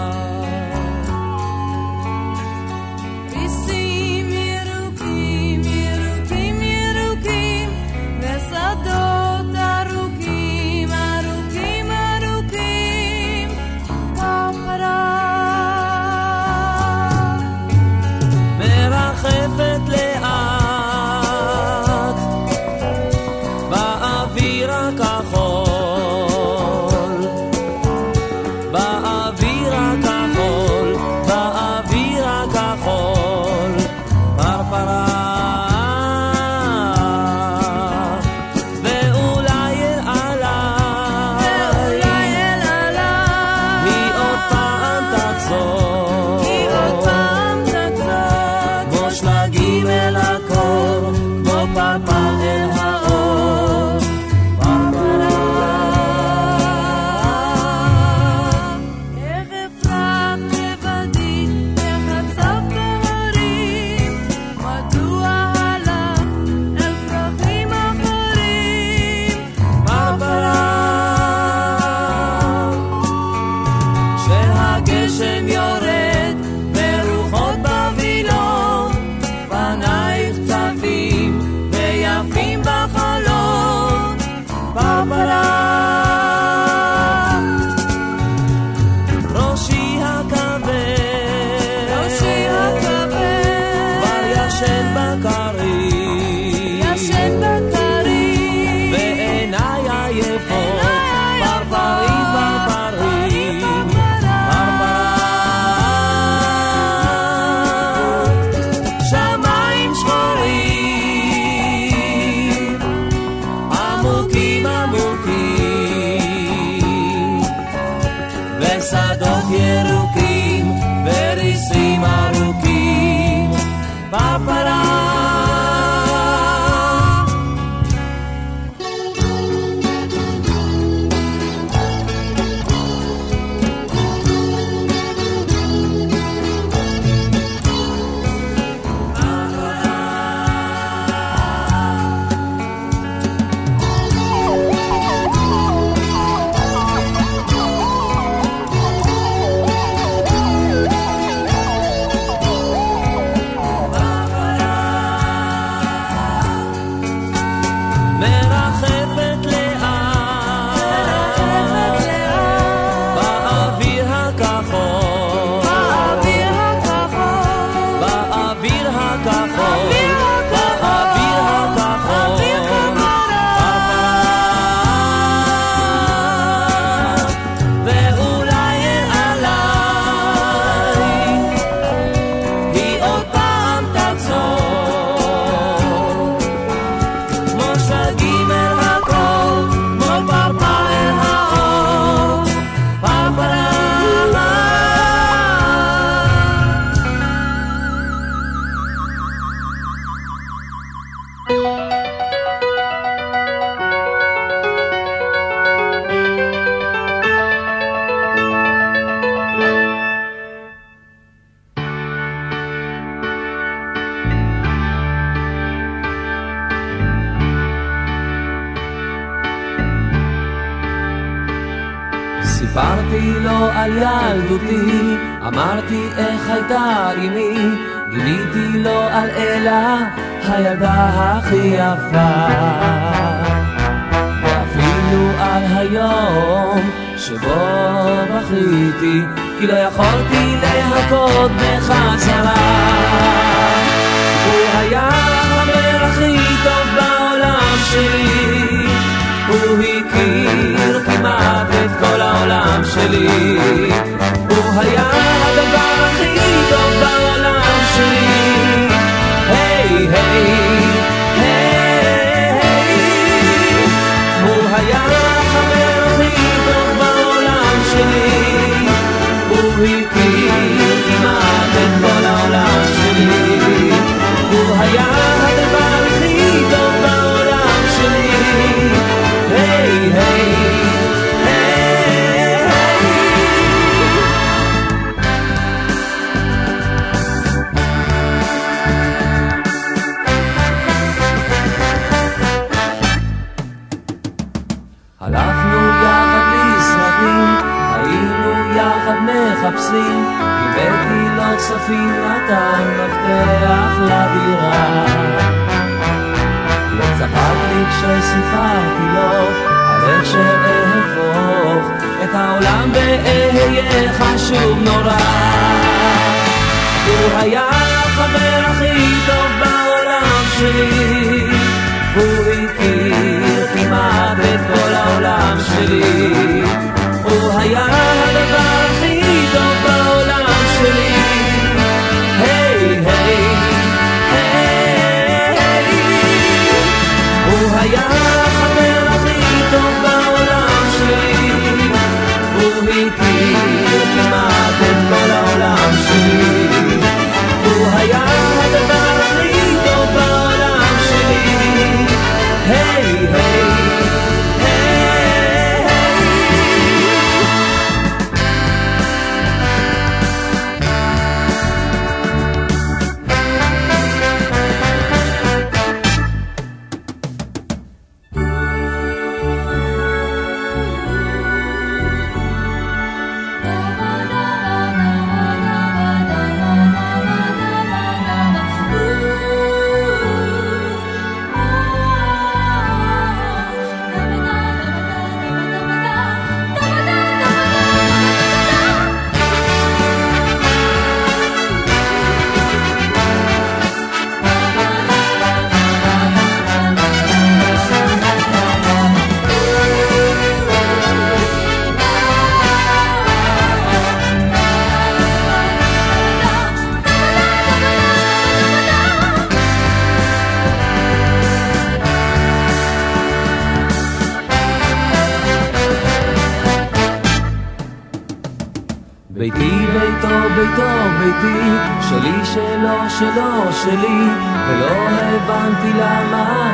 ביתו ביתי, שלי שלו שלו שלי, ולא הבנתי למה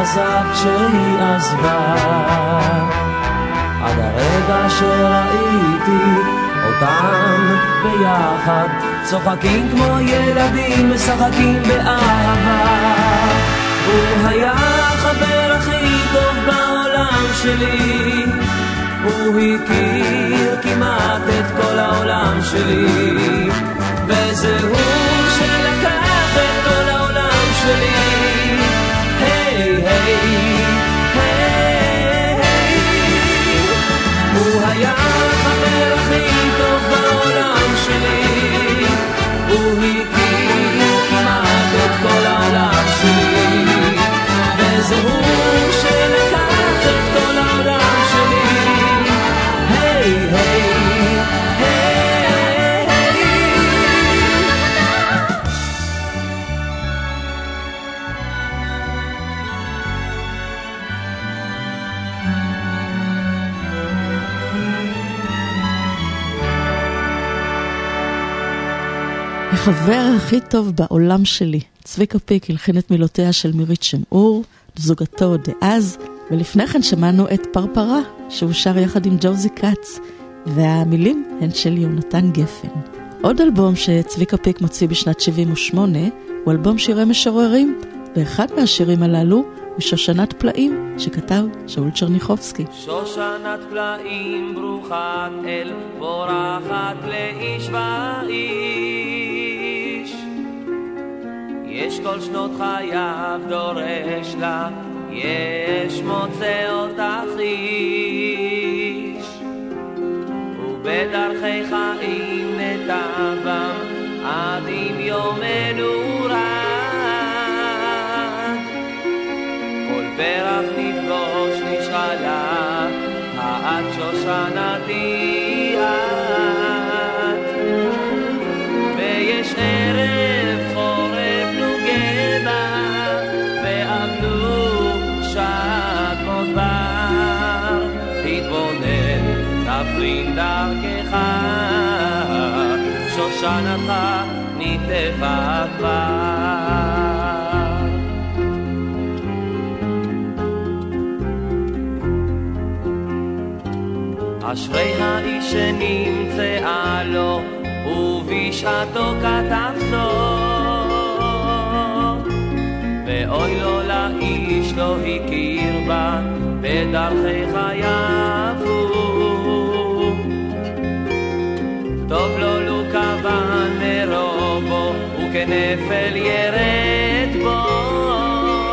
עזב כשהיא עזבה. עד הרגע שראיתי אותם ביחד, צוחקים כמו ילדים, משחקים באהבה. הוא היה החבר הכי טוב בעולם שלי. הוא הכיר כמעט את כל העולם שלי. וזה הוא שלקח את כל העולם שלי החבר הכי טוב בעולם שלי. צביקה פיק הלחין את מילותיה של מירית שמעור, זוגתו דאז, ולפני כן שמענו את פרפרה, שהוא שר יחד עם ג'וזי כץ, והמילים הן של יונתן גפן. עוד אלבום שצביקה פיק מוציא בשנת 78 הוא אלבום שירי משוררים, ואחד מהשירים הללו ושושנת פלאים שכתב שאול צ'רניחובסקי. שושנת פלאים ברוכת אל בורחת לאיש ואיש יש כל שנות חייו דורש לה יש מוצא אותך איש ובדרכי חיים נטבם עד עם יומנו רד כל פרח נפגוש נשאלה את שושנתי את שושנתך נטפה כבר אשרי האיש שנמצאה לו, ובשעתו כתב זאת. ואוי לו לאיש לא הכיר בה, בדרכי חייו וכנפל ירד בור.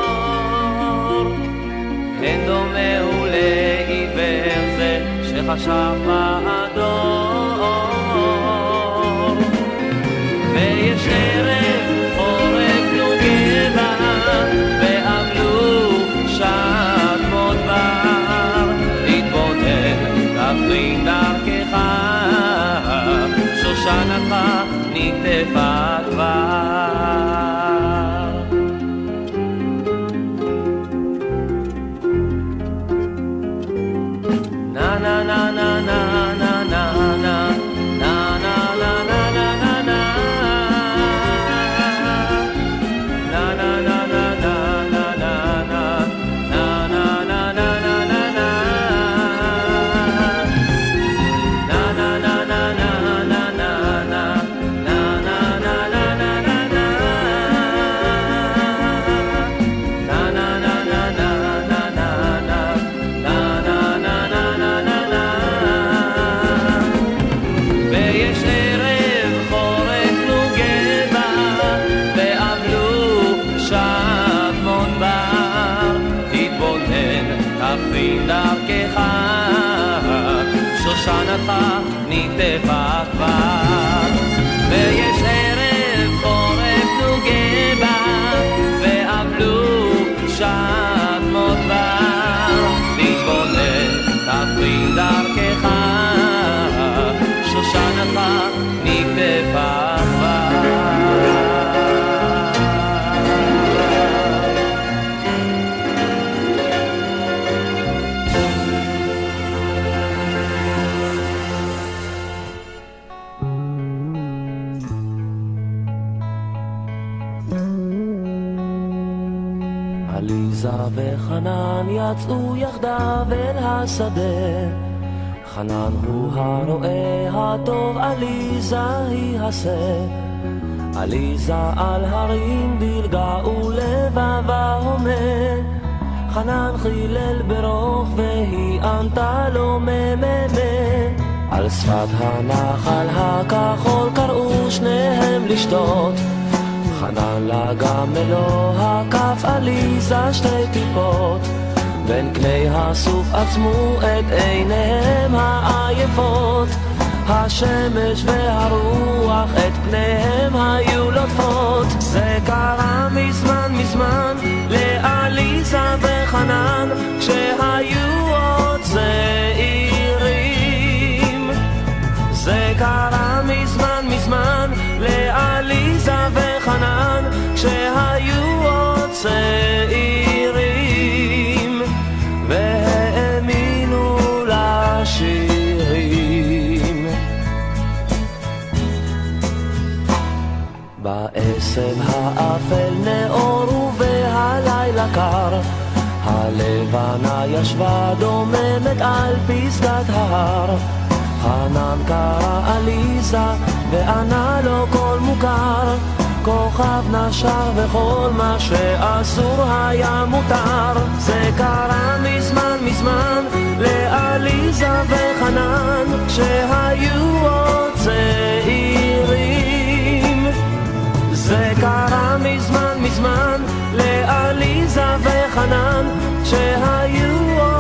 אין דומה הוא לעיוור זה, שחשב באדום. ויש ערב חורף נוגדה, ואבלו שעת מודבר. תתבונן, תבחין דרכך, שושנתך נטפה יצאו יחדיו אל השדה חנן הוא הרועה הטוב, עליזה היא השה. עליזה על הרים דילגה ולבבה הומה. חנן חילל ברוך והיא ענתה לו מממה. על שפת הנחל הכחול קראו שניהם לשתות. חנן מלוא הכף עליזה שתי טיפות. בין כלי הסוף עצמו את עיניהם העייפות. השמש והרוח את פניהם היו לוטפות. זה קרה מזמן מזמן לעליזה וחנן, כשהיו עוד צעירים. זה קרה מזמן מזמן לעליזה וחנן, כשהיו עוד צעירים. בעשב האפל נאור ובהלילה קר, הלבנה ישבה דוממת על פסגת ההר. חנן קרא עליזה וענה לו קול מוכר, כוכב נשר וכל מה שאסור היה מותר. זה קרה מזמן מזמן לעליזה וחנן. כשהיו עוד צעירים זה קרה מזמן מזמן לעליזה וחנן כשהיו עוד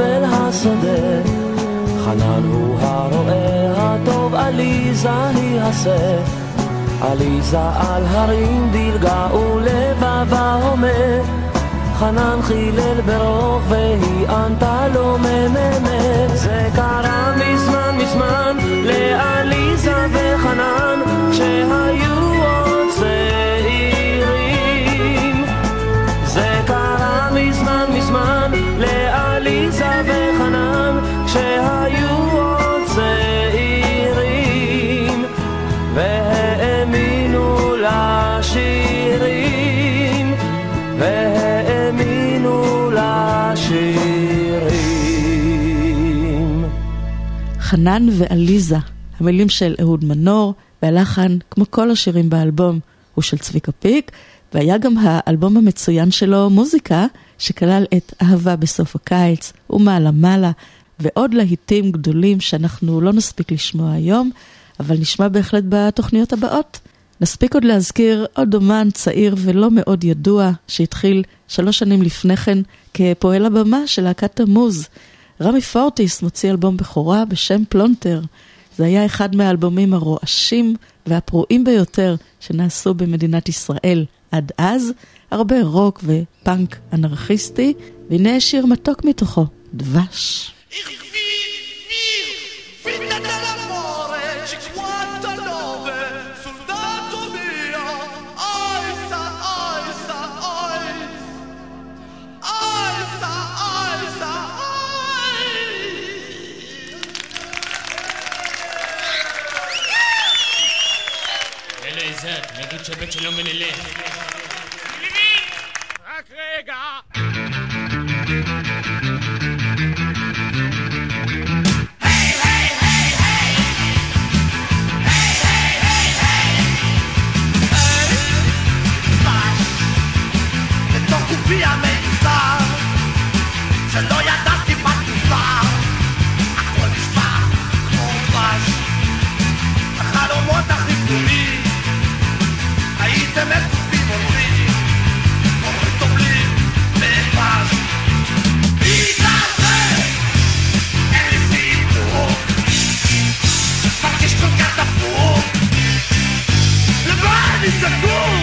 אל השדה. חנן הוא הרועה הטוב, עליזה היא השה. עליזה על הרים דילגה ולבבה הומה. חנן חילל ברוך והיא ענתה לו מממה זה קרה מזמן מזמן לעליזה וחנן חנן ועליזה, המילים של אהוד מנור, והלחן, כמו כל השירים באלבום, הוא של צביקה פיק, והיה גם האלבום המצוין שלו, מוזיקה, שכלל את אהבה בסוף הקיץ, ומעלה מעלה, ועוד להיטים גדולים שאנחנו לא נספיק לשמוע היום, אבל נשמע בהחלט בתוכניות הבאות. נספיק עוד להזכיר עוד אומן צעיר ולא מאוד ידוע, שהתחיל שלוש שנים לפני כן כפועל הבמה של להקת תמוז. רמי פורטיס מוציא אלבום בכורה בשם פלונטר. זה היה אחד מהאלבומים הרועשים והפרועים ביותר שנעשו במדינת ישראל עד אז, הרבה רוק ופאנק אנרכיסטי, והנה שיר מתוק מתוכו, דבש. אלעזר, נגיד שהבן שלו מנלך. רק רגע. בתוך גופי המיצר, לבד אני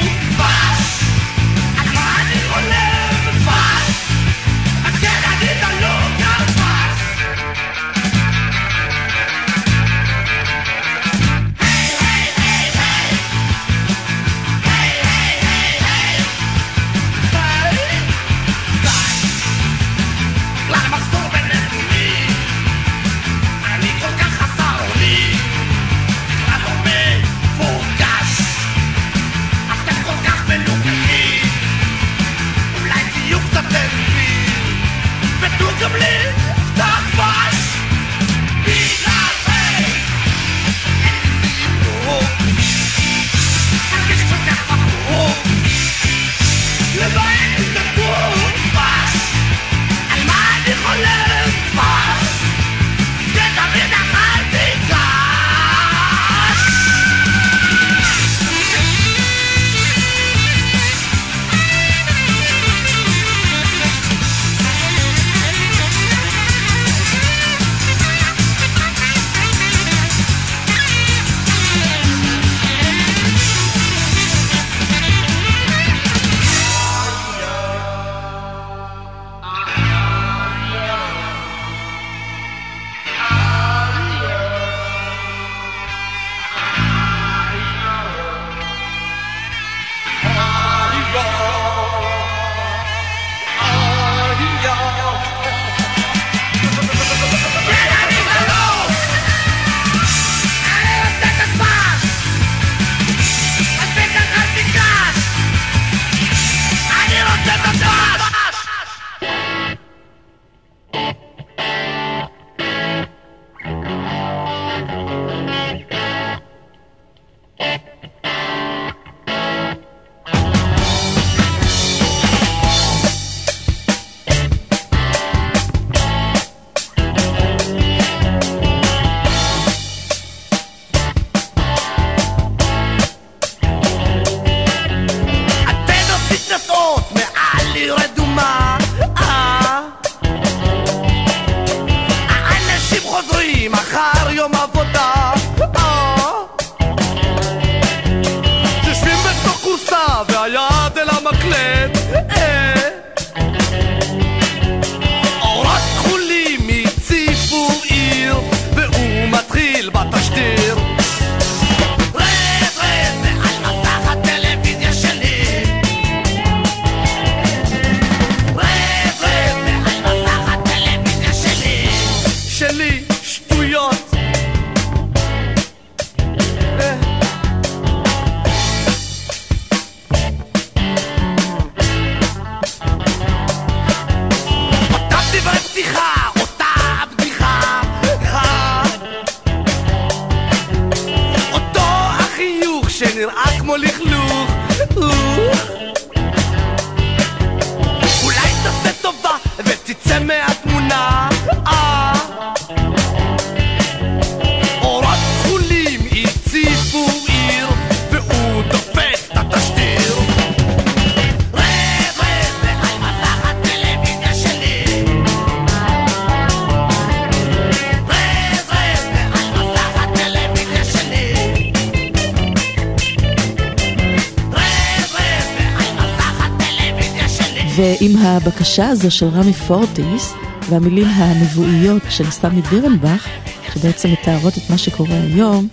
הזו של רמי פורטיס והמילים הנבואיות של סמי בירנבך, שבעצם מתארות את מה שקורה היום,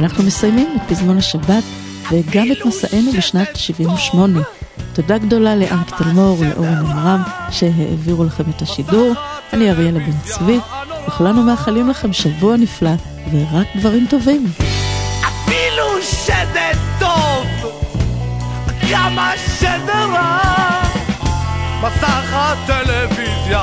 אנחנו מסיימים את פזמון השבת וגם את מסענו בשנת 78. תודה גדולה לאנק תלמור ולאורן עמרם שהעבירו לכם את השידור. אני אריאלה בן צבי, וכולנו מאחלים לכם שבוע נפלא ורק דברים טובים. אפילו שד טוב, כמה שד רע, מסך הטלוויזיה